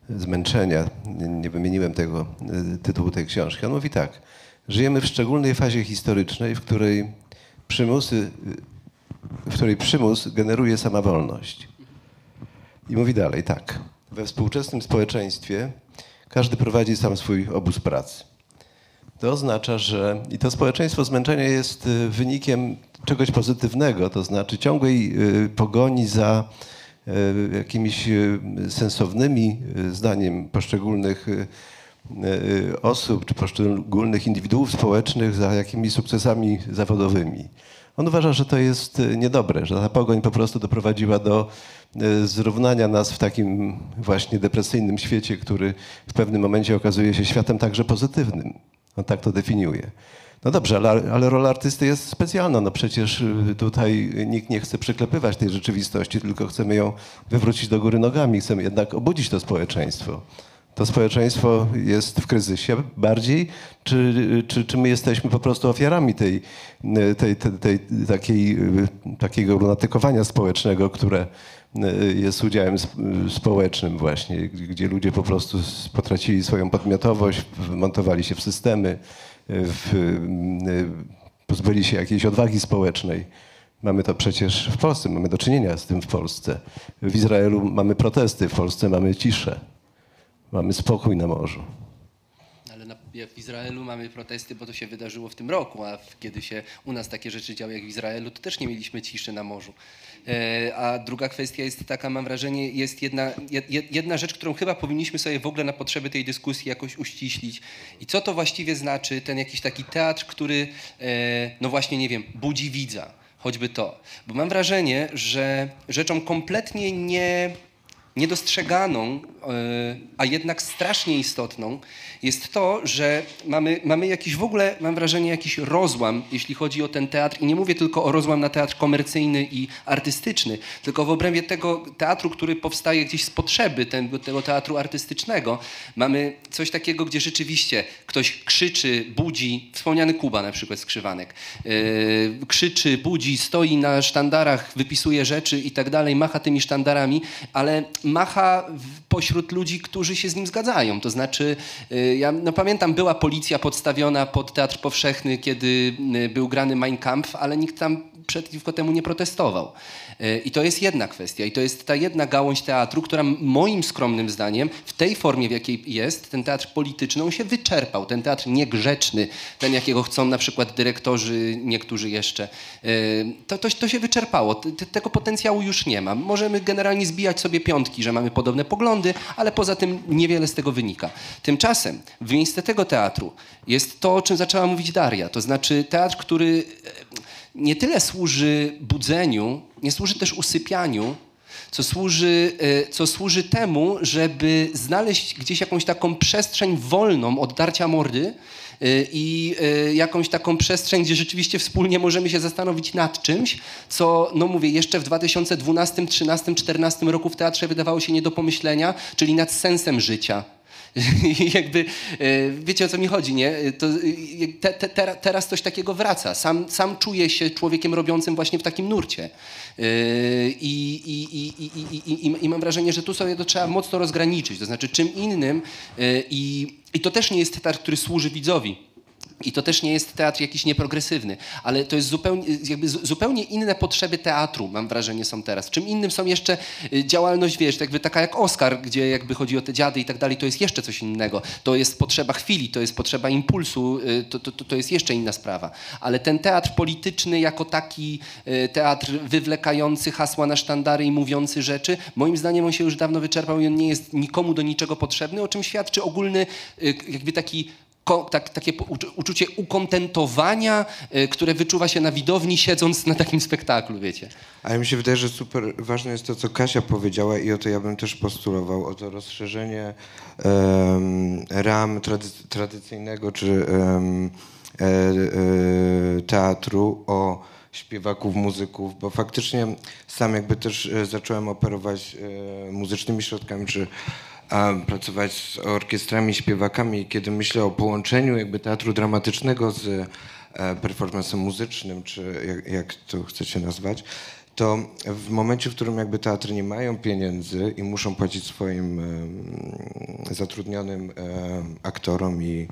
[SPEAKER 3] Zmęczenia. Nie- wymieniłem tego tytułu tej książki. On mówi tak. Żyjemy w szczególnej fazie historycznej, w której przymusy, w której przymus generuje sama wolność. I mówi dalej, tak. We współczesnym społeczeństwie każdy prowadzi sam swój obóz pracy. To oznacza, że i to społeczeństwo zmęczenia jest y, wynikiem czegoś pozytywnego, to znaczy ciągłej y, pogoni za y, jakimiś sensownymi, zdaniem poszczególnych osób czy poszczególnych indywiduów społecznych za jakimiś sukcesami zawodowymi. On uważa, że to jest y, niedobre, że ta pogoń po prostu doprowadziła do y, zrównania nas w takim właśnie depresyjnym świecie, który w pewnym momencie okazuje się światem także pozytywnym. On tak to definiuje. No dobrze, ale, ale rola artysty jest specjalna. No przecież y, tutaj nikt nie chce przyklepywać tej rzeczywistości, tylko chcemy ją wywrócić do góry nogami. Chcemy jednak obudzić to społeczeństwo. To społeczeństwo jest w kryzysie bardziej, czy, czy, czy my jesteśmy po prostu ofiarami tej, tej, tej, tej takiej, takiego lunatykowania społecznego, które jest udziałem sp- społecznym właśnie, gdzie ludzie po prostu potracili swoją podmiotowość, wmontowali się w systemy, w, pozbyli się jakiejś odwagi społecznej. Mamy to przecież w Polsce, mamy do czynienia z tym w Polsce. W Izraelu mamy protesty, w Polsce mamy ciszę. Mamy spokój na morzu.
[SPEAKER 6] Ale na, jak w Izraelu mamy protesty, bo to się wydarzyło w tym roku, a kiedy się u nas takie rzeczy działy jak w Izraelu, to też nie mieliśmy ciszy na morzu. E, a druga kwestia jest taka, mam wrażenie, jest jedna, jed, jedna rzecz, którą chyba powinniśmy sobie w ogóle na potrzeby tej dyskusji jakoś uściślić. I co to właściwie znaczy ten jakiś taki teatr, który, e, no właśnie, nie wiem, budzi widza, choćby to. Bo mam wrażenie, że rzeczą kompletnie nie niedostrzeganą, e, a jednak strasznie istotną jest to, że mamy, mamy jakiś w ogóle, mam wrażenie, jakiś rozłam, jeśli chodzi o ten teatr. I nie mówię tylko o rozłam na teatr komercyjny i artystyczny, tylko w obrębie tego teatru, który powstaje gdzieś z potrzeby tego, tego teatru artystycznego. Mamy coś takiego, gdzie rzeczywiście ktoś krzyczy, budzi, wspomniany Kuba na przykład, skrzywanek, e, krzyczy, budzi, stoi na sztandarach, wypisuje rzeczy i tak dalej, macha tymi sztandarami, ale macha pośród ludzi, którzy się z nim zgadzają. To znaczy, y, ja no, pamiętam, była policja podstawiona pod Teatr Powszechny, kiedy y, był grany Mein Kampf, ale nikt tam przeciwko temu nie protestował. Y, I to jest jedna kwestia. I to jest ta jedna gałąź teatru, która moim skromnym zdaniem w tej formie, w jakiej jest, ten teatr polityczny, on się wyczerpał. Ten teatr niegrzeczny, ten jakiego chcą na przykład dyrektorzy, niektórzy jeszcze, y, to, to, to się wyczerpało. Tego potencjału już nie ma. Możemy generalnie zbijać sobie piątki, że mamy podobne poglądy, ale poza tym niewiele z tego wynika. Tymczasem w miejsce tego teatru jest to, o czym zaczęła mówić Daria. To znaczy teatr, który e, nie tyle służy budzeniu, nie służy też usypianiu, co służy, e, co służy temu, żeby znaleźć gdzieś jakąś taką przestrzeń wolną od darcia mordy e, i e, jakąś taką przestrzeń, gdzie rzeczywiście wspólnie możemy się zastanowić nad czymś, co, no mówię, jeszcze w 2012, 13, 14 roku w teatrze wydawało się nie do pomyślenia, czyli nad sensem życia. Jakby, e, wiecie o co mi chodzi, nie? To, e, te, te, te, teraz coś takiego wraca. Sam, sam czuję się człowiekiem robiącym właśnie w takim nurcie. E, I, i, i, i, mam wrażenie, że tu sobie to trzeba mocno rozgraniczyć. To znaczy czym innym e, i, i to też nie jest teatr, który służy widzowi I to też nie jest teatr jakiś nieprogresywny, ale to jest zupełnie, jakby zu- zupełnie inne potrzeby teatru, mam wrażenie, są teraz. Czym innym są jeszcze y, działalność, wiesz, jakby taka jak Oscar, gdzie jakby chodzi o te dziady i tak dalej, to jest jeszcze coś innego. To jest potrzeba chwili, to jest potrzeba impulsu, y, to, to, to- jest jeszcze inna sprawa. Ale ten teatr polityczny jako taki y, teatr wywlekający hasła na sztandary i mówiący rzeczy, moim zdaniem on się już dawno wyczerpał i on nie jest nikomu do niczego potrzebny, o czym świadczy ogólny jakby taki tak, takie uczucie ukontentowania, y, które wyczuwa się na widowni, siedząc na takim spektaklu, wiecie.
[SPEAKER 4] Ale mi się wydaje, że super ważne jest to, co Kasia powiedziała i o to ja bym też postulował, o to rozszerzenie em, ram trady- tradycyjnego czy em, e, e, teatru o śpiewaków, muzyków, bo faktycznie sam jakby też e, zacząłem operować e, muzycznymi środkami, czy pracować z orkiestrami, śpiewakami, kiedy myślę o połączeniu jakby teatru dramatycznego z e, performancem muzycznym, czy jak, jak to chcecie nazwać, to w momencie, w którym jakby teatry nie mają pieniędzy i muszą płacić swoim zatrudnionym aktorom i,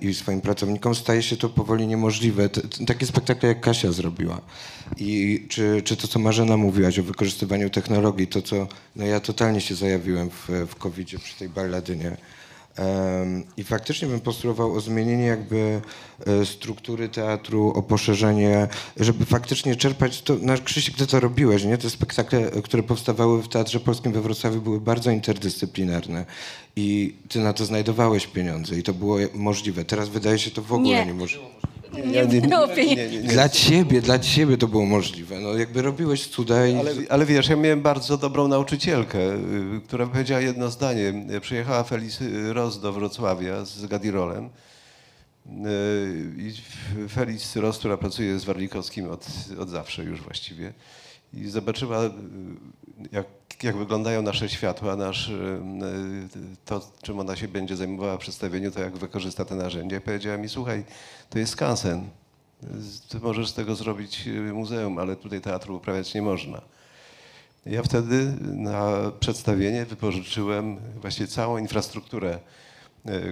[SPEAKER 4] i swoim pracownikom, staje się to powoli niemożliwe. Takie spektakle jak Kasia zrobiła. I czy, czy to, co Marzena mówiłaś o wykorzystywaniu technologii, to co no ja totalnie się zajawiłem w, w COVID-zie przy tej balladynie. I faktycznie bym postulował o zmienienie jakby e, struktury teatru, o poszerzenie, żeby faktycznie czerpać to, nasz Krzysiek, ty to robiłeś, nie? Te spektakle, e, które powstawały w Teatrze Polskim we Wrocławiu były bardzo interdyscyplinarne i ty na to znajdowałeś pieniądze i to było możliwe. Teraz wydaje się to w ogóle
[SPEAKER 2] Nie.
[SPEAKER 4] niemożliwe.
[SPEAKER 2] Nie było pieniędzy.
[SPEAKER 4] Dla ciebie, dla ciebie to było możliwe. No jakby robiłeś cuda i...
[SPEAKER 3] Ale, ale wiesz, ja miałem bardzo dobrą nauczycielkę, y, która powiedziała jedno zdanie. Przyjechała Felis Ross do Wrocławia z Gadirolem. Y, I Felis Ross, która pracuje z Warlikowskim od, od zawsze już właściwie. I zobaczyła, y, jak, jak wyglądają nasze światła, nasz, y, y, to, czym ona się będzie zajmowała w przedstawieniu, to jak wykorzysta te narzędzia. I powiedziała mi, słuchaj, to jest skansen. Ty możesz z tego zrobić muzeum, ale tutaj teatru uprawiać nie można. Ja wtedy na przedstawienie wypożyczyłem właściwie całą infrastrukturę,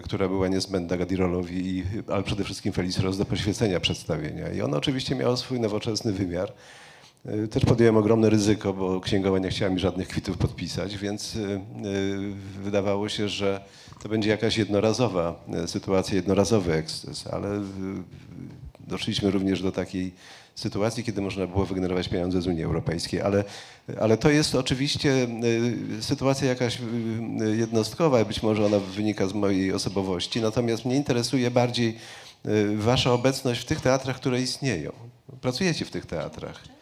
[SPEAKER 3] która była niezbędna Gadirolowi, ale przede wszystkim Feliz Ross do poświecenia przedstawienia. I ono oczywiście miało swój nowoczesny wymiar. Y, Też podjąłem ogromne ryzyko, bo księgowa nie chciała mi żadnych kwitów podpisać, więc y, y, wydawało się, że to będzie jakaś jednorazowa sytuacja, jednorazowy eksces, ale doszliśmy również do takiej sytuacji, kiedy można było wygenerować pieniądze z Unii Europejskiej, ale, ale to jest oczywiście sytuacja jakaś jednostkowa, być może ona wynika z mojej osobowości, natomiast mnie interesuje bardziej wasza obecność w tych teatrach, które istnieją. Pracujecie w tych teatrach.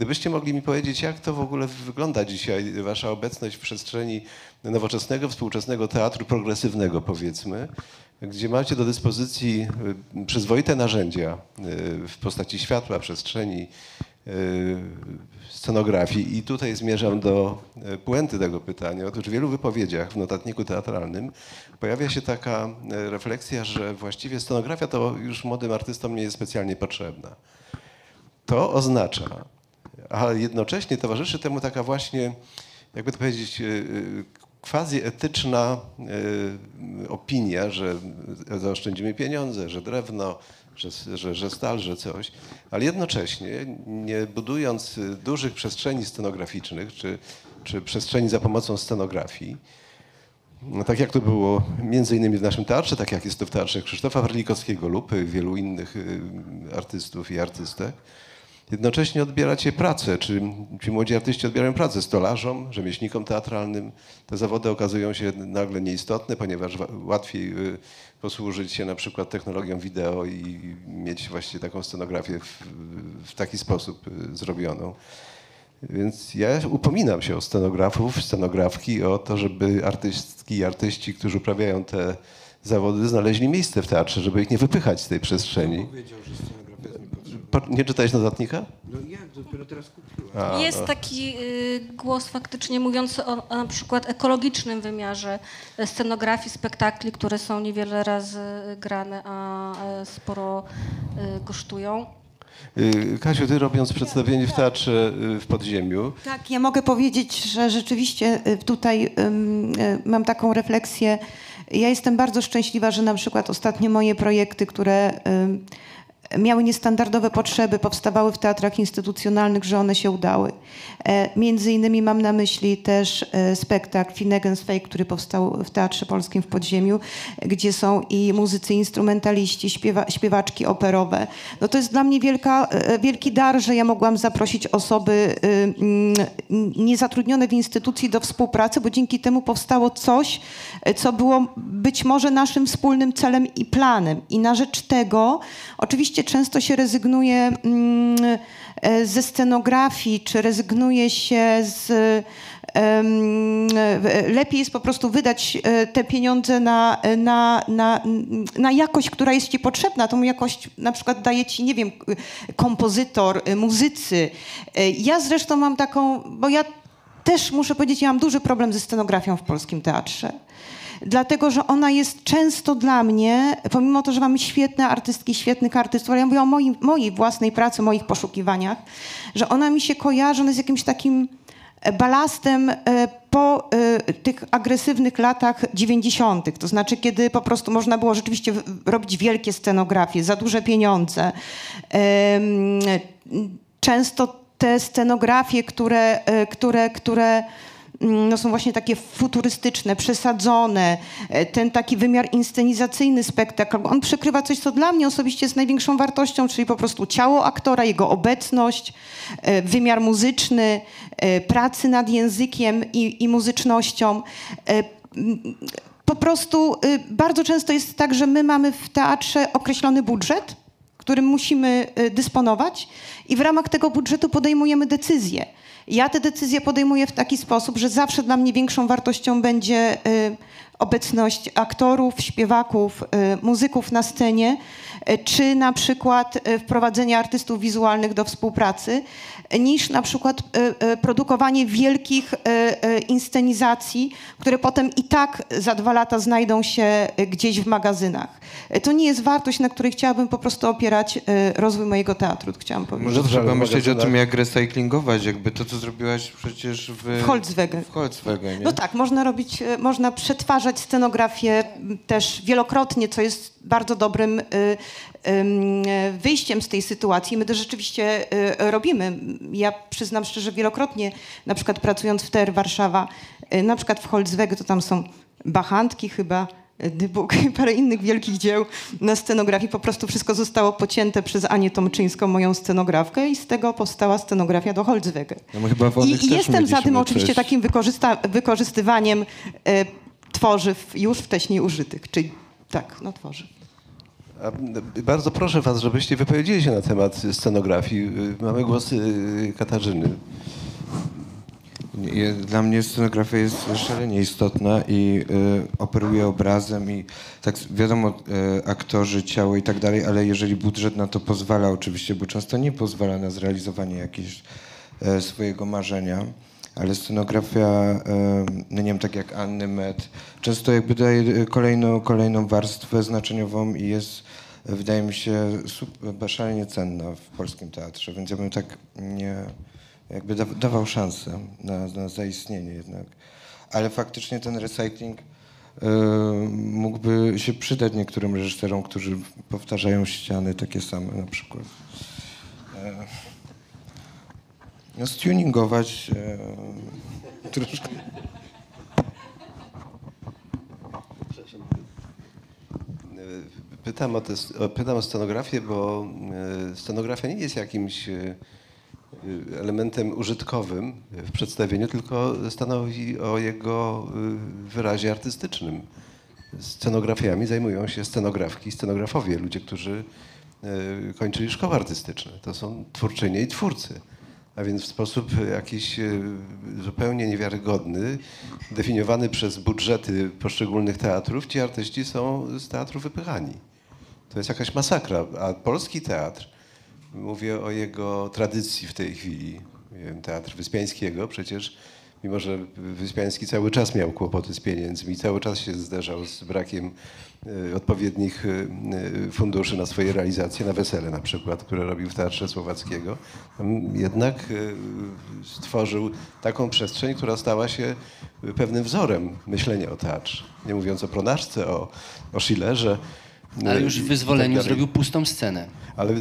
[SPEAKER 3] Gdybyście mogli mi powiedzieć, jak to w ogóle wygląda dzisiaj, wasza obecność w przestrzeni nowoczesnego, współczesnego teatru progresywnego, powiedzmy, gdzie macie do dyspozycji y, przyzwoite narzędzia y, w postaci światła, przestrzeni, y, scenografii. I tutaj zmierzam do puenty tego pytania. Otóż w wielu wypowiedziach w notatniku teatralnym pojawia się taka refleksja, że właściwie scenografia to już młodym artystom nie jest specjalnie potrzebna. To oznacza, a jednocześnie towarzyszy temu taka właśnie, jakby to powiedzieć, y, y, quasi etyczna y, opinia, że zaoszczędzimy pieniądze, że drewno, że, że, że stal, że coś, ale jednocześnie nie budując dużych przestrzeni scenograficznych czy, czy przestrzeni za pomocą scenografii, no, tak jak to było między innymi w naszym teatrze, tak jak jest to w teatrze Krzysztofa Warlikowskiego lub wielu innych artystów i artystek, jednocześnie odbieracie pracę, czy ci młodzi artyści odbierają pracę stolarzom, rzemieślnikom teatralnym. Te zawody okazują się nagle nieistotne, ponieważ wa- łatwiej y, posłużyć się na przykład technologią wideo i mieć właściwie taką scenografię w, w taki sposób y, zrobioną. Więc ja upominam się o scenografów, scenografki, o to, żeby artystki i artyści, którzy uprawiają te zawody, znaleźli miejsce w teatrze, żeby ich nie wypychać z tej przestrzeni.
[SPEAKER 4] Powiedział, że scenografia jest niepotrzebna.
[SPEAKER 3] Po- Nie czytałeś notatnika?
[SPEAKER 4] No jak, dopiero teraz kupiłem.
[SPEAKER 3] A,
[SPEAKER 2] Jest taki y, głos faktycznie mówiący o, o na przykład ekologicznym wymiarze scenografii, spektakli, które są niewiele razy grane, a sporo y, kosztują.
[SPEAKER 3] Y, Kasiu, ty robiąc przedstawienie w teatrze w podziemiu,
[SPEAKER 5] Tak, ja mogę powiedzieć, że rzeczywiście tutaj mam taką refleksję. Ja jestem bardzo szczęśliwa, że na przykład ostatnio moje projekty, które miały niestandardowe potrzeby, powstawały w teatrach instytucjonalnych, że one się udały. E, między innymi mam na myśli też e, spektakl Finnegan's Fake, który powstał w Teatrze Polskim w Podziemiu, gdzie są i muzycy instrumentaliści, śpiewa, śpiewaczki operowe. No to jest dla mnie wielka, e, wielki dar, że ja mogłam zaprosić osoby y, niezatrudnione w instytucji do współpracy, bo dzięki temu powstało coś, co było być może naszym wspólnym celem i planem. I na rzecz tego oczywiście często się rezygnuje mm, e, ze scenografii, czy rezygnuje się z. e, Lepiej jest po prostu wydać e, te pieniądze na, na, na, na jakość, która jest ci potrzebna. Tą jakość na przykład daje ci, nie wiem, kompozytor, e, muzycy. E, Ja zresztą mam taką, bo ja też muszę powiedzieć, ja mam duży problem ze scenografią w polskim teatrze. Dlatego, że ona jest często dla mnie, pomimo to, że mamy świetne artystki, świetnych artystów, ale ja mówię o mojej własnej pracy, moich poszukiwaniach, że ona mi się kojarzy ona jakimś takim e, balastem e, po e, tych agresywnych latach 90., to znaczy kiedy po prostu można było rzeczywiście robić wielkie scenografie, za duże pieniądze. Często te scenografie, które, które, które no są właśnie takie futurystyczne, przesadzone, e, ten taki wymiar inscenizacyjny spektakl, on przykrywa coś, co dla mnie osobiście jest największą wartością, czyli po prostu ciało aktora, jego obecność, e, wymiar muzyczny, e, pracy nad językiem i, i muzycznością. E, m, Po prostu bardzo często jest tak, że my mamy w teatrze określony budżet, którym musimy dysponować i w ramach tego budżetu podejmujemy decyzje. Ja te decyzje podejmuję w taki sposób, że zawsze dla mnie większą wartością będzie y, obecność aktorów, śpiewaków, y, muzyków na scenie, czy na przykład y, wprowadzenie artystów wizualnych do współpracy, niż na przykład y, produkowanie wielkich inscenizacji, które potem i tak za dwa lata znajdą się gdzieś w magazynach. To nie jest wartość, na której chciałabym po prostu opierać rozwój mojego teatru, chciałam powiedzieć.
[SPEAKER 4] Może trzeba myśleć o tym, jak recyklingować, jakby to, co zrobiłaś przecież w...
[SPEAKER 5] W Holzwege.
[SPEAKER 4] W Holzwege, nie?
[SPEAKER 5] No tak, można robić, e, można przetwarzać scenografię też wielokrotnie, co jest bardzo dobrym y, wyjściem z tej sytuacji. My to rzeczywiście y, robimy. Ja przyznam szczerze, wielokrotnie, na przykład pracując w TR Warszawa, y, na przykład w Holzwege, to tam są bachantki chyba, Dybuk i parę innych wielkich dzieł na scenografii. Po prostu wszystko zostało pocięte przez Anię Tomczyńską, moją scenografkę i z tego powstała scenografia do Holzwege.
[SPEAKER 4] No
[SPEAKER 5] I, jestem za tym oczywiście
[SPEAKER 4] coś.
[SPEAKER 5] takim wykorzystywaniem e, tworzyw już wcześniej użytych, czyli tak, no tworzyw.
[SPEAKER 3] A, m, bardzo proszę was, żebyście wypowiedzieli się na temat scenografii. Y, Mamy głosy y, Katarzyny.
[SPEAKER 4] Dla mnie scenografia jest szalenie istotna i y, operuje obrazem i tak wiadomo, y, aktorzy, ciało i tak dalej, ale jeżeli budżet na to pozwala oczywiście, bo często nie pozwala na zrealizowanie jakiegoś e, swojego marzenia, ale scenografia, e, no nie wiem, tak jak Anny Met, często jakby daje e, kolejną, kolejną warstwę znaczeniową i jest, e, wydaje mi się, super, szalenie cenna w polskim teatrze, więc ja bym tak nie jakby da, dawał szansę na, na zaistnienie jednak. Ale faktycznie ten recycling e, mógłby się przydać niektórym reżyserom, którzy powtarzają ściany takie same na przykład. E, no, stuningować e, troszkę.
[SPEAKER 3] Y, Pytam o, te, pytam o scenografię, bo y, scenografia nie jest jakimś y, elementem użytkowym w przedstawieniu, tylko stanowi o jego wyrazie artystycznym. Scenografiami zajmują się scenografki, scenografowie, ludzie, którzy kończyli szkoły artystyczne. To są twórczynie i twórcy. A więc w sposób jakiś y, zupełnie niewiarygodny, definiowany przez budżety poszczególnych teatrów, ci artyści są z teatru wypychani. To jest jakaś masakra. A polski teatr, mówię o jego tradycji w tej chwili, teatr Wyspiańskiego, przecież mimo że Wyspiański cały czas miał kłopoty z pieniędzmi, cały czas się zderzał z brakiem y, odpowiednich y, y, funduszy na swoje realizacje, na wesele na przykład, które robił w Teatrze Słowackiego, jednak stworzył taką przestrzeń, która stała się pewnym wzorem myślenia o teatrze. Nie mówiąc o Pronaczce, o, o Schillerze.
[SPEAKER 6] Ale
[SPEAKER 3] y,
[SPEAKER 6] już w wyzwoleniu
[SPEAKER 3] tak
[SPEAKER 6] zrobił pustą scenę.
[SPEAKER 3] Ale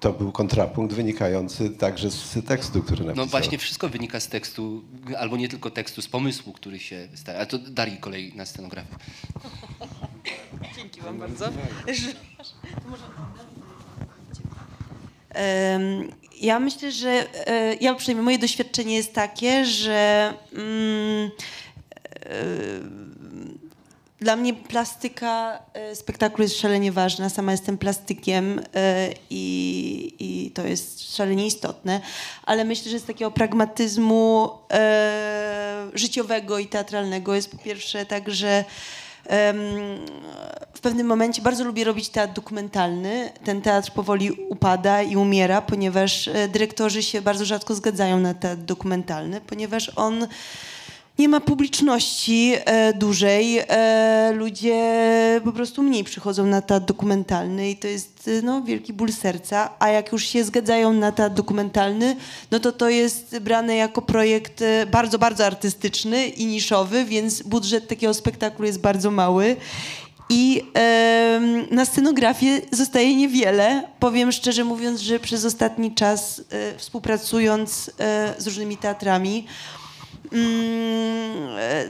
[SPEAKER 3] to był kontrapunkt wynikający także z tekstu, który napisał.
[SPEAKER 6] No właśnie wszystko wynika z tekstu, albo nie tylko tekstu, z pomysłu, który się stawia. Ale to Darii kolej na scenografię.
[SPEAKER 7] Dzięki wam bardzo. Ja myślę, że e, ja przynajmniej moje doświadczenie jest takie, że mm, e, dla mnie plastyka e, spektaklu jest szalenie ważna. Sama jestem plastykiem e, i, i to jest szalenie istotne, ale myślę, że z takiego pragmatyzmu e, życiowego i teatralnego jest po pierwsze tak, że w pewnym momencie bardzo lubię robić teatr dokumentalny. Ten teatr powoli upada i umiera, ponieważ dyrektorzy się bardzo rzadko zgadzają na teatr dokumentalny, ponieważ on nie ma publiczności e, dużej. E, ludzie po prostu mniej przychodzą na teatr dokumentalny i to jest e, no, wielki ból serca. A jak już się zgadzają na teatr dokumentalny, no to to jest brane jako projekt e, bardzo, bardzo artystyczny i niszowy, więc budżet takiego spektaklu jest bardzo mały. I em, na scenografię zostaje niewiele. Powiem szczerze mówiąc, że przez ostatni czas e, współpracując e, z różnymi teatrami, e,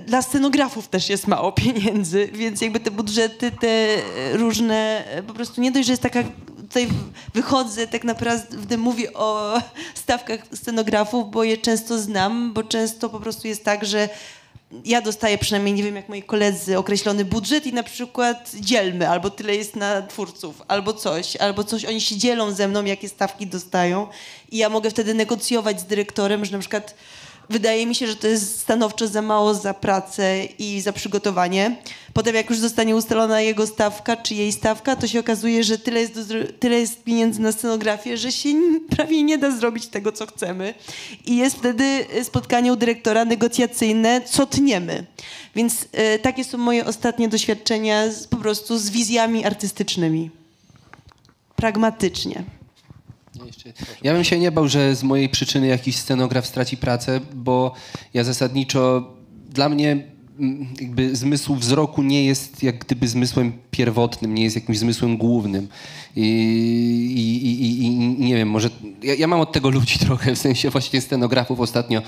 [SPEAKER 7] dla scenografów też jest mało pieniędzy, więc jakby te budżety, te e, różne, e, po prostu nie dość, że jest taka, tutaj wychodzę tak naprawdę, mówię o stawkach scenografów, bo je często znam, bo często po prostu jest tak, że ja dostaję przynajmniej, nie wiem jak moi koledzy, określony budżet i na przykład dzielmy, albo tyle jest na twórców, albo coś, albo coś, oni się dzielą ze mną, jakie stawki dostają i ja mogę wtedy negocjować z dyrektorem, że na przykład wydaje mi się, że to jest stanowczo za mało za pracę i za przygotowanie. Potem jak już zostanie ustalona jego stawka, czy jej stawka, to się okazuje, że tyle jest, do, tyle jest pieniędzy na scenografię, że się prawie nie da zrobić tego, co chcemy. I jest wtedy spotkanie u dyrektora negocjacyjne, co tniemy. Więc e, takie są moje ostatnie doświadczenia z, po prostu z wizjami artystycznymi. Pragmatycznie.
[SPEAKER 6] Ja bym się nie bał, że z mojej przyczyny jakiś scenograf straci pracę, bo ja zasadniczo dla mnie mm, jakby zmysł wzroku nie jest jak gdyby zmysłem pierwotnym, nie jest jakimś zmysłem głównym. I, i, i, i, nie wiem, może ja, ja mam od tego ludzi trochę, w sensie właśnie scenografów. Ostatnio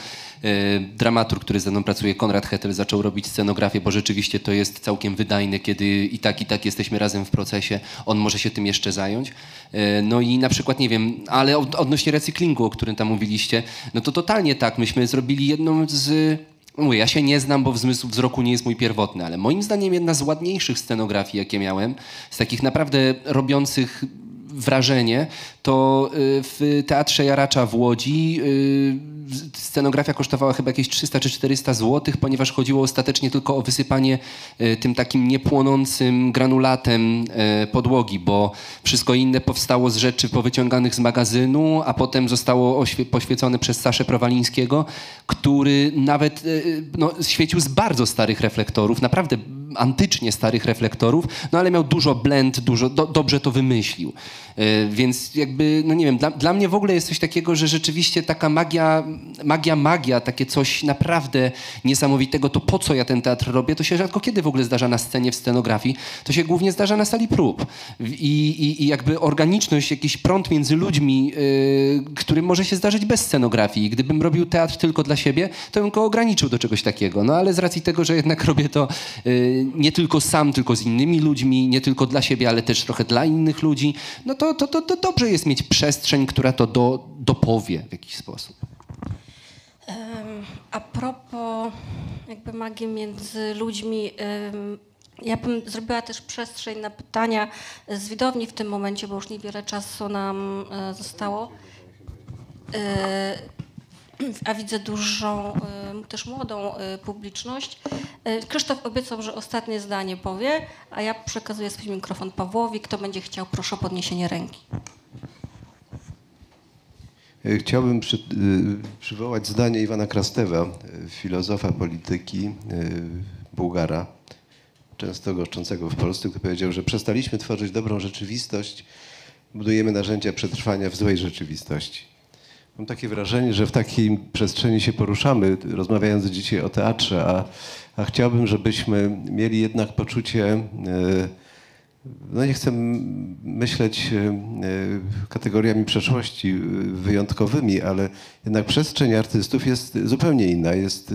[SPEAKER 6] dramatur, który ze mną pracuje, Konrad Hetel, zaczął robić scenografię, bo rzeczywiście to jest całkiem wydajne, kiedy i tak, i tak jesteśmy razem w procesie. On może się tym jeszcze zająć. E, no i na przykład, nie wiem, ale od, odnośnie recyklingu, o którym tam mówiliście, no to totalnie tak. Myśmy zrobili jedną z Mówię, ja się nie znam, bo zmysł wzroku nie jest mój pierwotny, ale moim zdaniem jedna z ładniejszych scenografii, jakie miałem, z takich naprawdę robiących wrażenie, to y, w Teatrze Jaracza w Łodzi y, scenografia kosztowała chyba jakieś 300 czy 400 zł, ponieważ chodziło ostatecznie tylko o wysypanie y, tym takim niepłonącym granulatem podłogi, bo wszystko inne powstało z rzeczy powyciąganych z magazynu, a potem zostało oświe- poświecone przez Saszę Prowalińskiego, który nawet no, świecił z bardzo starych reflektorów, naprawdę antycznie starych reflektorów, no ale miał dużo blend, dużo, do, dobrze to wymyślił. Y, Więc jakby, no nie wiem, dla, dla mnie w ogóle jest coś takiego, że rzeczywiście taka magia, magia, magia, takie coś naprawdę niesamowitego, to po co ja ten teatr robię, to się rzadko kiedy w ogóle zdarza na scenie, w scenografii, to się głównie zdarza na sali prób. I, i, i jakby organiczność, jakiś prąd między ludźmi, yy, który może się zdarzyć bez scenografii. Gdybym robił teatr tylko dla siebie, to bym go ograniczył do czegoś takiego. No ale z racji tego, że jednak robię to yy, nie tylko sam, tylko z innymi ludźmi, nie tylko dla siebie, ale też trochę dla innych ludzi, no to, to, to, to dobrze jest mieć przestrzeń, która to do, dopowie w jakiś sposób.
[SPEAKER 2] A propos jakby magii między ludźmi, ja bym zrobiła też przestrzeń na pytania z widowni w tym momencie, bo już niewiele czasu nam e, zostało. A widzę dużą, e, też młodą e, publiczność. E, Krzysztof obiecał, że ostatnie zdanie powie, a ja przekazuję swój mikrofon Pawłowi. Kto będzie chciał, proszę o podniesienie ręki.
[SPEAKER 3] Chciałbym przy, y, przywołać zdanie Iwana Krastewa, y, filozofa polityki, y, Bułgara, często goszczącego w Polsce, który powiedział, że przestaliśmy tworzyć dobrą rzeczywistość, budujemy narzędzia przetrwania w złej rzeczywistości. Mam takie wrażenie, że w takiej przestrzeni się poruszamy, rozmawiając dzisiaj o teatrze, a, a chciałbym, żebyśmy mieli jednak poczucie, e, no nie chcę myśleć e, e, kategoriami przeszłości wyjątkowymi, ale jednak przestrzeń artystów jest zupełnie inna, jest,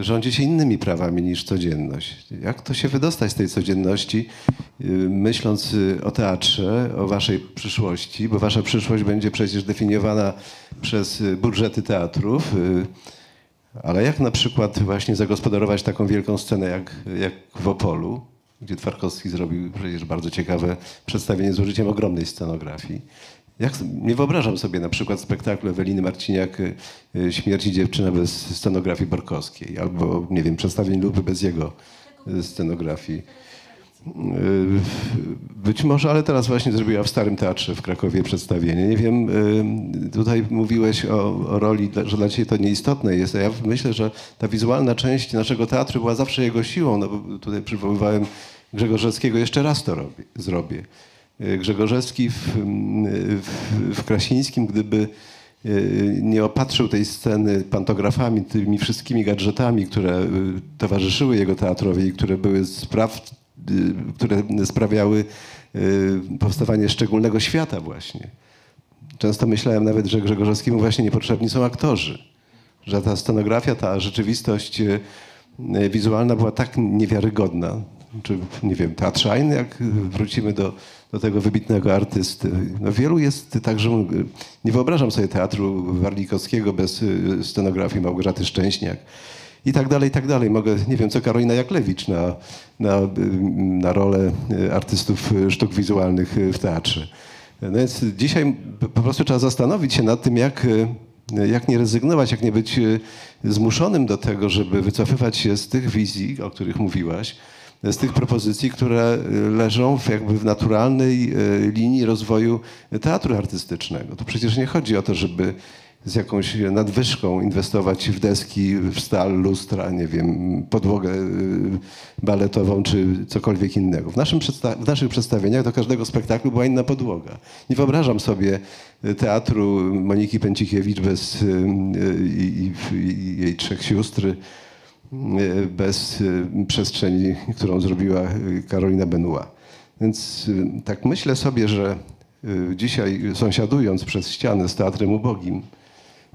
[SPEAKER 3] rządzi się innymi prawami niż codzienność. Jak to się wydostać z tej codzienności, e, myśląc e, o teatrze, o waszej przyszłości, bo wasza przyszłość będzie przecież definiowana przez e, budżety teatrów, e, ale jak na przykład właśnie zagospodarować taką wielką scenę jak, jak w Opolu, gdzie Twarkowski zrobił przecież bardzo ciekawe przedstawienie z użyciem ogromnej scenografii. Jak, nie wyobrażam sobie na przykład spektaklu Eweliny Marciniak y, y, Śmierci dziewczyna bez scenografii Borkowskiej albo, nie wiem, przedstawień Lupy bez jego y, scenografii. Być może, ale teraz właśnie zrobiła w Starym Teatrze w Krakowie przedstawienie. Nie wiem, tutaj mówiłeś o, o roli, że dla Ciebie to nieistotne jest, ja myślę, że ta wizualna część naszego teatru była zawsze jego siłą. No, tutaj przywoływałem Grzegorzewskiego, jeszcze raz to robię, zrobię. Y, Grzegorzewski w, w, w Krasińskim, gdyby y, nie opatrzył tej sceny pantografami, tymi wszystkimi gadżetami, które y, towarzyszyły jego teatrowi i które były spraw, które sprawiały powstawanie szczególnego świata właśnie. Często myślałem nawet, że Grzegorzewskiemu właśnie niepotrzebni są aktorzy. Że ta scenografia, ta rzeczywistość wizualna była tak niewiarygodna, czy nie wiem, teatrzajny, jak wrócimy do, do tego wybitnego artysty. No wielu jest także, nie wyobrażam sobie teatru Warlikowskiego bez y, scenografii Małgorzaty Szczęśniak i tak dalej, i tak dalej. Mogę, nie wiem, co Karolina Jaklewicz na, na, na rolę y, artystów y, sztuk wizualnych w teatrze. No więc dzisiaj po prostu trzeba zastanowić się nad tym, jak, jak nie rezygnować, jak nie być zmuszonym do tego, żeby wycofywać się z tych wizji, o których mówiłaś, z tych propozycji, które y, leżą w, jakby w naturalnej y, linii rozwoju teatru artystycznego. To przecież nie chodzi o to, żeby z jakąś nadwyżką inwestować w deski, w stal, lustra, nie wiem, podłogę y, baletową czy cokolwiek innego. W, naszym w naszych przedstawieniach do każdego spektaklu była inna podłoga. Nie wyobrażam sobie teatru Moniki Pęcikiewicz bez i, jej trzech sióstr, bez y, przestrzeni, którą zrobiła y, Karolina Benoit. Więc y, tak myślę sobie, że y, dzisiaj sąsiadując przez ścianę z Teatrem Ubogim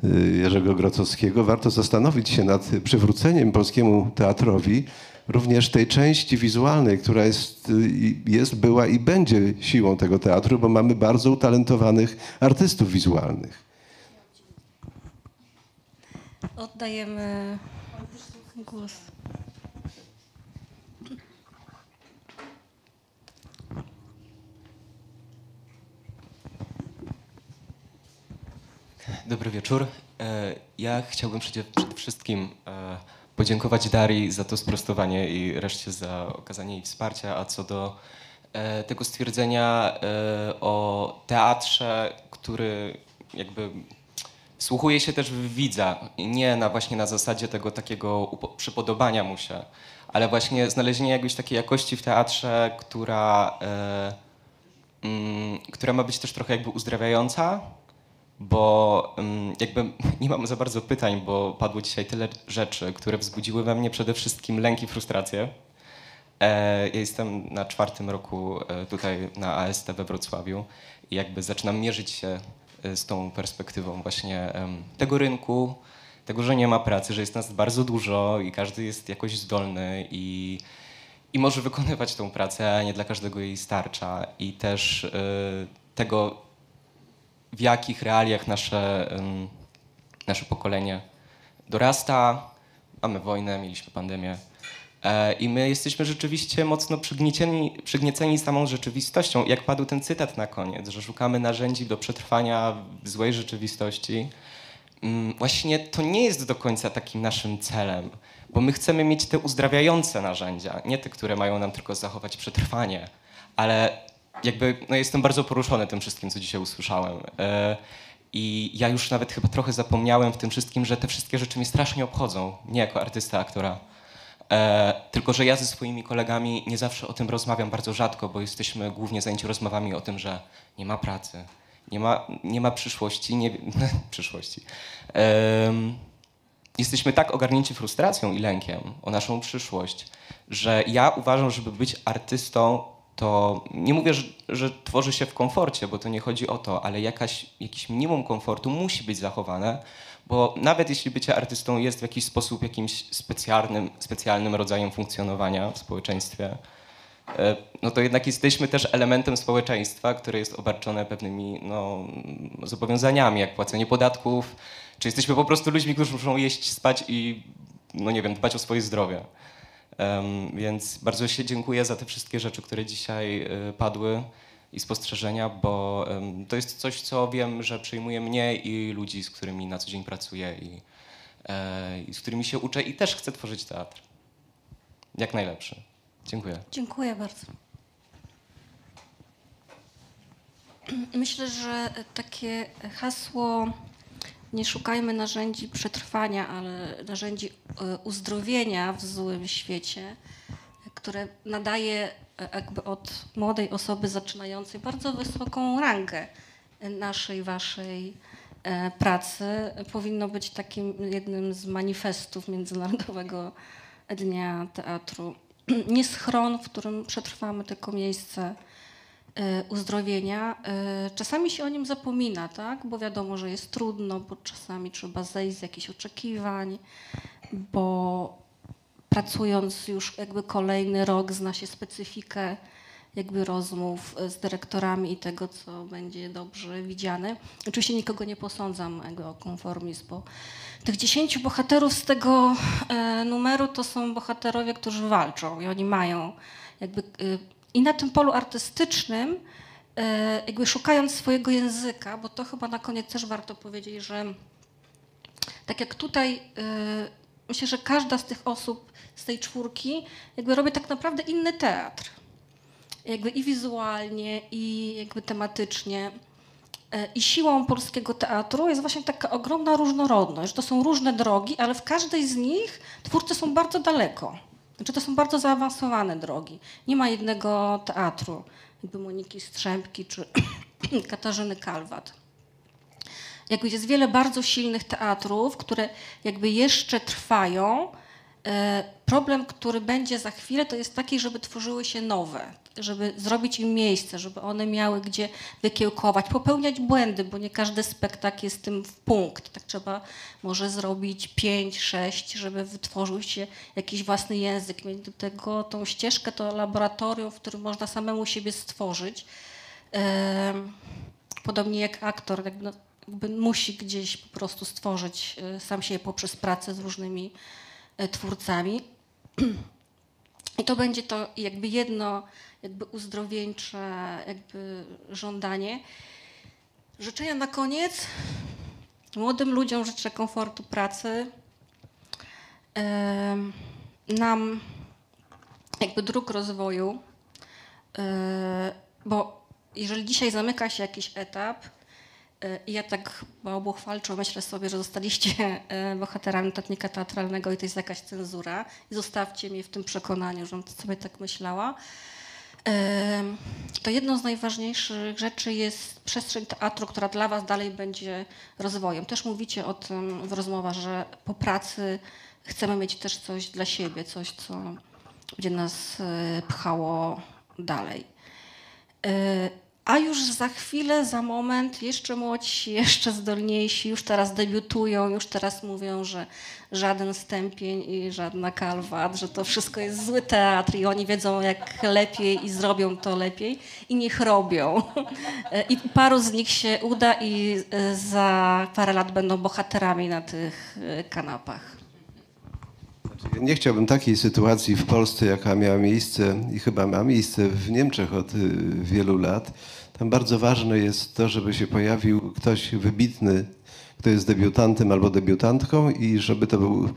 [SPEAKER 3] y, Jerzego Grocowskiego, warto zastanowić się nad przywróceniem polskiemu teatrowi również tej części wizualnej, która jest, y, jest, była i będzie siłą tego teatru, bo mamy bardzo utalentowanych artystów wizualnych.
[SPEAKER 2] Oddajemy głos.
[SPEAKER 8] Dobry wieczór. E, Ja chciałbym przede wszystkim e, podziękować Darii za to sprostowanie i reszcie za okazanie jej wsparcia, a co do e, tego stwierdzenia o teatrze, który jakby wsłuchuje się też w widza, nie na właśnie na zasadzie tego takiego przypodobania mu się, ale właśnie znalezienie jakiejś takiej jakości w teatrze, która, e, mm, która ma być też trochę jakby uzdrawiająca, bo ym, jakby nie mam za bardzo pytań, bo padło dzisiaj tyle rzeczy, które wzbudziły we mnie przede wszystkim lęk i frustrację. E, ja jestem na czwartym roku e, tutaj na AST we Wrocławiu i jakby zaczynam mierzyć się z tą perspektywą właśnie tego rynku, tego, że nie ma pracy, że jest nas bardzo dużo i każdy jest jakoś zdolny i, i może wykonywać tą pracę, a nie dla każdego jej starcza. I też e, tego, w jakich realiach nasze, nasze pokolenie dorasta. Mamy wojnę, mieliśmy pandemię. E, I my jesteśmy rzeczywiście mocno przygniecieni, przygnieceni samą rzeczywistością. Jak padł ten cytat na koniec, że szukamy narzędzi do przetrwania w złej rzeczywistości. Mm, Właśnie to nie jest do końca takim naszym celem, bo my chcemy mieć te uzdrawiające narzędzia, nie te, które mają nam tylko zachować przetrwanie, ale jakby no jestem bardzo poruszony tym wszystkim, co dzisiaj usłyszałem. E, I ja już nawet chyba trochę zapomniałem w tym wszystkim, że te wszystkie rzeczy mnie strasznie obchodzą, nie jako artysta, aktora. E, tylko, że ja ze swoimi kolegami nie zawsze o tym rozmawiam, bardzo rzadko, bo jesteśmy głównie zajęci rozmowami o tym, że nie ma pracy, nie ma, nie ma przyszłości, nie przyszłości. Em, jesteśmy tak ogarnięci frustracją i lękiem o naszą przyszłość, że ja uważam, żeby być artystą, to nie mówię, że, że tworzy się w komforcie, bo to nie chodzi o to, ale jakaś, jakiś minimum komfortu musi być zachowane, bo nawet jeśli bycie artystą jest w jakiś sposób jakimś specjalnym, specjalnym rodzajem funkcjonowania w społeczeństwie, e, no to jednak jesteśmy też elementem społeczeństwa, które jest obarczone pewnymi no, zobowiązaniami, jak płacenie podatków, czy jesteśmy po prostu ludźmi, którzy muszą jeść, spać i, no nie wiem, dbać o swoje zdrowie. Em, więc bardzo się dziękuję za te wszystkie rzeczy, które dzisiaj y, padły i spostrzeżenia, bo to jest coś, co wiem, że przejmuje mnie i ludzi, z którymi na co dzień pracuję i, e, i z którymi się uczę i też chcę tworzyć teatr. Jak najlepszy. Dziękuję.
[SPEAKER 2] Dziękuję bardzo. Myślę, że takie hasło nie szukajmy narzędzi przetrwania, ale narzędzi e, uzdrowienia w złym świecie, które nadaje jakby od młodej osoby zaczynającej bardzo wysoką rangę naszej, waszej e, pracy, powinno być takim jednym z manifestów Międzynarodowego Dnia Teatru. Nie schron, w którym przetrwamy, tylko miejsce e, uzdrowienia. E, Czasami się o nim zapomina, tak? bo wiadomo, że jest trudno, bo czasami trzeba zejść z jakichś oczekiwań, bo pracując już jakby kolejny rok zna się specyfikę jakby rozmów e, z dyrektorami i tego, co będzie dobrze widziane. Oczywiście nikogo nie posądzam o konformizm, bo tych dziesięciu bohaterów z tego e, numeru to są bohaterowie, którzy walczą i oni mają jakby e, i na tym polu artystycznym jakby szukając swojego języka, bo to chyba na koniec też warto powiedzieć, że tak jak tutaj myślę, że każda z tych osób z tej czwórki jakby robi tak naprawdę inny teatr. Jakby i wizualnie, i jakby tematycznie. E, I siłą polskiego teatru jest właśnie taka ogromna różnorodność. To są różne drogi, ale w każdej z nich twórcy są bardzo daleko. Znaczy to są bardzo zaawansowane drogi. Nie ma jednego teatru, jakby Moniki Strzępki czy Katarzyny Kalwat jakby jest wiele bardzo silnych teatrów, które jakby jeszcze trwają. E, Problem, który będzie za chwilę, to jest taki, żeby tworzyły się nowe, żeby zrobić im miejsce, żeby one miały gdzie wykiełkować, popełniać błędy, bo nie każdy spektakl jest tym w punkt. Tak trzeba może zrobić pięć, sześć, żeby wytworzył się jakiś własny język, mieć do tego tą ścieżkę, to laboratorium, w którym można samemu siebie stworzyć. Em, Podobnie jak aktor, jakby, no, jakby musi gdzieś po prostu stworzyć e, sam siebie poprzez pracę z różnymi e, twórcami. I to będzie to jakby jedno jakby uzdrowieńcze jakby żądanie. Życzenia na koniec. Młodym ludziom życzę komfortu pracy. Nam jakby dróg rozwoju. E, Bo jeżeli dzisiaj zamyka się jakiś etap, e, i ja tak bałbuchwalczo myślę sobie, że zostaliście e, bohaterami notatnika teatralnego i to jest jakaś cenzura i zostawcie mnie w tym przekonaniu, że sobie tak myślała. Em, To jedną z najważniejszych rzeczy jest przestrzeń teatru, która dla Was dalej będzie rozwojem. Też mówicie o tym w rozmowach, że po pracy chcemy mieć też coś dla siebie, coś, co będzie nas e, pchało dalej. A już za chwilę, za moment, jeszcze młodsi, jeszcze zdolniejsi, już teraz debiutują, już teraz mówią, że żaden stępień i żadna kalwat, że to wszystko jest zły teatr i oni wiedzą jak lepiej i zrobią to lepiej i niech robią. E, I paru z nich się uda i e, za parę lat będą bohaterami na tych e, kanapach.
[SPEAKER 3] Ja Nie chciałbym takiej sytuacji w Polsce, jaka miała miejsce i chyba ma miejsce w Niemczech od wielu lat. Tam bardzo ważne jest to, żeby się pojawił ktoś wybitny, kto jest debiutantem albo debiutantką i żeby to był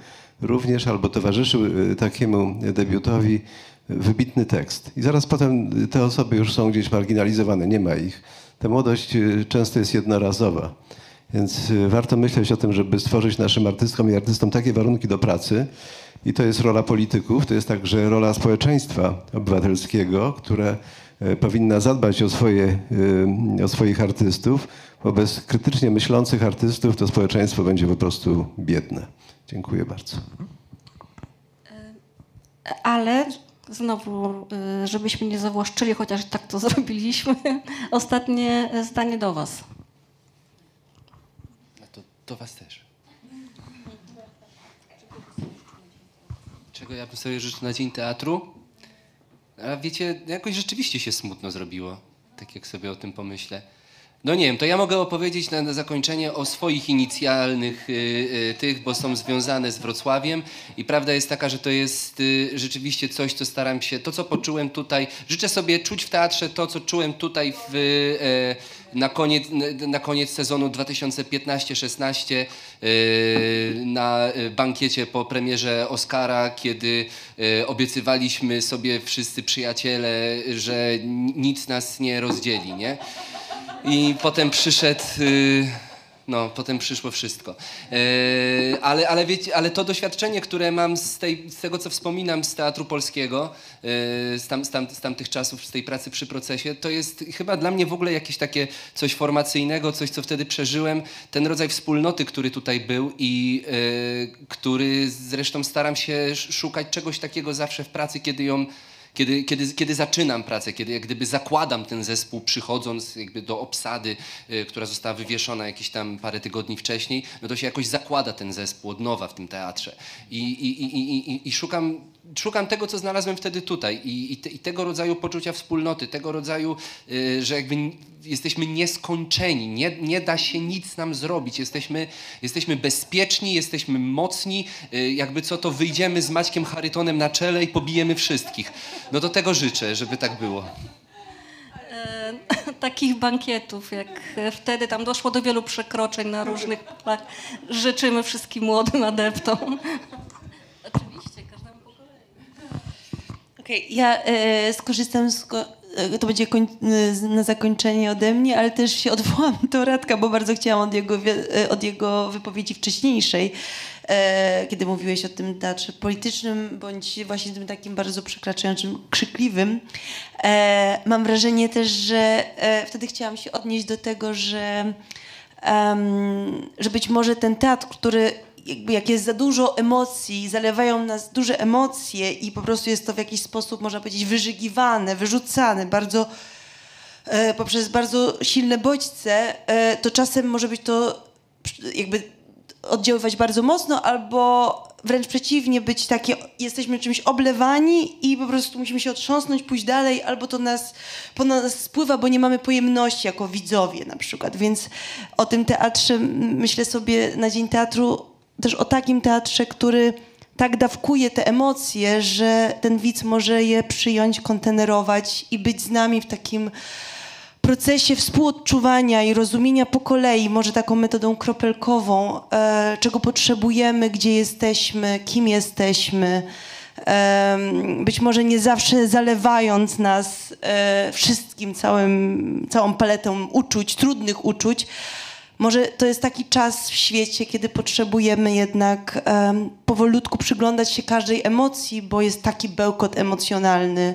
[SPEAKER 3] również albo towarzyszył y, takiemu debiutowi wybitny tekst. I zaraz potem te osoby już są gdzieś marginalizowane, nie ma ich. Ta młodość y, często jest jednorazowa. Więc y, warto myśleć o tym, żeby stworzyć naszym artystom i artystom takie warunki do pracy. I to jest rola polityków, to jest także rola społeczeństwa obywatelskiego, które e, powinna zadbać o, swoje, y, o swoich artystów, bo bez krytycznie myślących artystów to społeczeństwo będzie po prostu biedne. Dziękuję bardzo.
[SPEAKER 2] Ale znowu, żebyśmy nie zawłaszczyli, chociaż tak to zrobiliśmy, ostatnie zdanie do Was.
[SPEAKER 6] No to do was też. Czego ja bym sobie życzył na Dzień Teatru? A wiecie, jakoś rzeczywiście się smutno zrobiło, tak jak sobie o tym pomyślę. No nie wiem, to ja mogę opowiedzieć na, na zakończenie o swoich inicjalnych y, y, tych, bo są związane z Wrocławiem i prawda jest taka, że to jest y, rzeczywiście coś, co staram się, to co poczułem tutaj, życzę sobie czuć w teatrze to, co czułem tutaj w, y, na, koniec, na koniec sezonu 2015-16 y, na y, bankiecie po premierze Oscara, kiedy y, obiecywaliśmy sobie wszyscy przyjaciele, że ni- nic nas nie rozdzieli, nie? I potem przyszedł. No, potem przyszło wszystko. E, ale, ale, wiecie, ale to doświadczenie, które mam z, tej, z tego, co wspominam z Teatru Polskiego, e, z, tam, z, tam, z tamtych czasów, z tej pracy przy procesie, to jest chyba dla mnie w ogóle jakieś takie coś formacyjnego, coś, co wtedy przeżyłem. Ten rodzaj wspólnoty, który tutaj był i e, który zresztą staram się sz- szukać czegoś takiego zawsze w pracy, kiedy ją kiedy, kiedy, kiedy zaczynam pracę, kiedy jak gdyby zakładam ten zespół, przychodząc jakby do obsady, y, która została wywieszona jakieś tam parę tygodni wcześniej, no to się jakoś zakłada ten zespół od nowa w tym teatrze. I, i, i, i, i, i szukam, szukam tego, co znalazłem wtedy tutaj i, i, te, i tego rodzaju poczucia wspólnoty, tego rodzaju, y, że jakby jesteśmy nieskończeni, nie, nie da się nic nam zrobić, jesteśmy, jesteśmy bezpieczni, jesteśmy mocni, y, jakby co to wyjdziemy z Maćkiem Charytonem na czele i pobijemy wszystkich. No do tego życzę, żeby tak było.
[SPEAKER 2] E, takich bankietów, jak wtedy tam doszło do wielu przekroczeń na różnych polach. Życzymy wszystkim młodym adeptom. Oczywiście, każdemu po kolei.
[SPEAKER 7] Okej, ja e, skorzystam z. E, to będzie koń, e, na zakończenie ode mnie, ale też się odwołam do Radka, bo bardzo chciałam od jego, e, od jego wypowiedzi wcześniejszej, e, kiedy mówiłeś o tym teatrze politycznym, bądź właśnie tym takim bardzo przekraczającym, krzykliwym. E, mam wrażenie też, że wtedy chciałam się odnieść do tego, że em, że być może ten teatr, który jakby jak jest za dużo emocji, zalewają nas duże emocje i po prostu jest to w jakiś sposób, można powiedzieć, wyżygiwane, wyrzucane bardzo e, poprzez bardzo silne bodźce, e, to czasem może być to jakby oddziaływać bardzo mocno, albo wręcz przeciwnie, być takie, jesteśmy czymś oblewani i po prostu musimy się otrząsnąć, pójść dalej, albo to nas, po nas spływa, bo nie mamy pojemności jako widzowie na przykład. Więc o tym teatrze myślę sobie na Dzień Teatru, też o takim teatrze, który tak dawkuje te emocje, że ten widz może je przyjąć, kontenerować i być z nami w takim procesie współodczuwania i rozumienia po kolei, może taką metodą kropelkową, e, czego potrzebujemy, gdzie jesteśmy, kim jesteśmy. Em, być może nie zawsze zalewając nas e, wszystkim, całym, całą paletą uczuć, trudnych uczuć. Może to jest taki czas w świecie, kiedy potrzebujemy jednak em, powolutku przyglądać się każdej emocji, bo jest taki bełkot emocjonalny,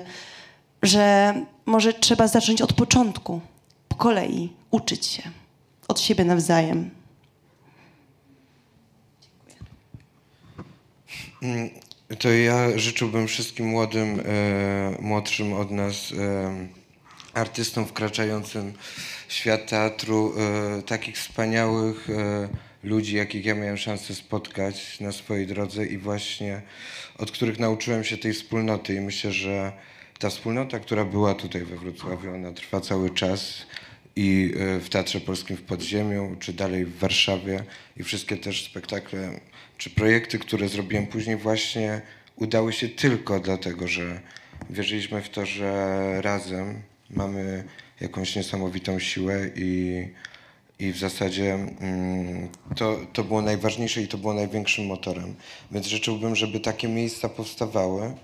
[SPEAKER 7] że może trzeba zacząć od początku, po kolei, uczyć się od siebie nawzajem.
[SPEAKER 4] To ja życzyłbym wszystkim młodym, e, młodszym od nas e, artystom wkraczającym w świat teatru e, takich wspaniałych e, ludzi, jakich ja miałem szansę spotkać na swojej drodze i właśnie od których nauczyłem się tej wspólnoty. I myślę, że ta wspólnota, która była tutaj we Wrocławiu, ona trwa cały czas i e, w Teatrze Polskim w Podziemiu, czy dalej w Warszawie. I wszystkie też spektakle, czy projekty, które zrobiłem później właśnie udały się tylko dlatego, że wierzyliśmy w to, że razem mamy jakąś niesamowitą siłę i, i w zasadzie mm, to, to było najważniejsze i to było największym motorem. Więc życzyłbym, żeby takie miejsca powstawały,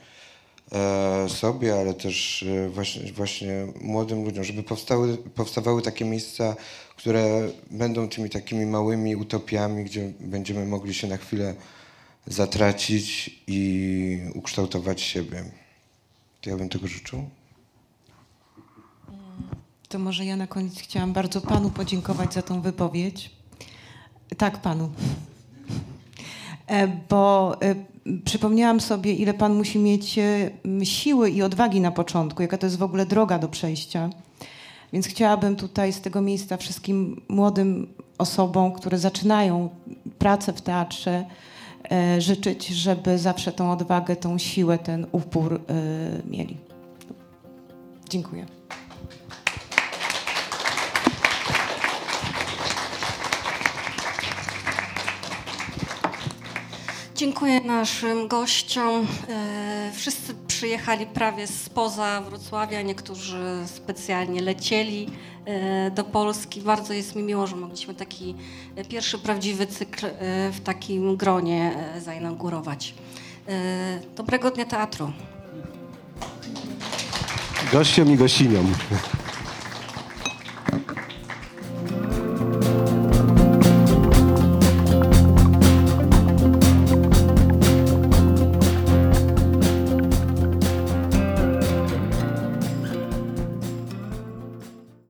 [SPEAKER 4] e, sobie, ale też e, właśnie, właśnie młodym ludziom, żeby powstały, powstawały takie miejsca, które będą tymi takimi małymi utopiami, gdzie będziemy mogli się na chwilę zatracić i ukształtować siebie. To ja bym tego życzył.
[SPEAKER 5] To może ja na koniec chciałam bardzo panu podziękować za tą wypowiedź. Tak, panu. E, Bo e, przypomniałam sobie, ile pan musi mieć e, siły i odwagi na początku, jaka to jest w ogóle droga do przejścia. Więc chciałabym tutaj z tego miejsca wszystkim młodym osobom, które zaczynają pracę w teatrze, życzyć, żeby zawsze tą odwagę, tą siłę, ten upór mieli. Dziękuję.
[SPEAKER 2] Dziękuję naszym gościom. E, Wszyscy przyjechali prawie spoza Wrocławia, niektórzy specjalnie lecieli e, do Polski. Bardzo jest mi miło, że mogliśmy taki pierwszy prawdziwy cykl e, w takim gronie zainaugurować. Dobrego dnia teatru.
[SPEAKER 3] Gościom i gościniom.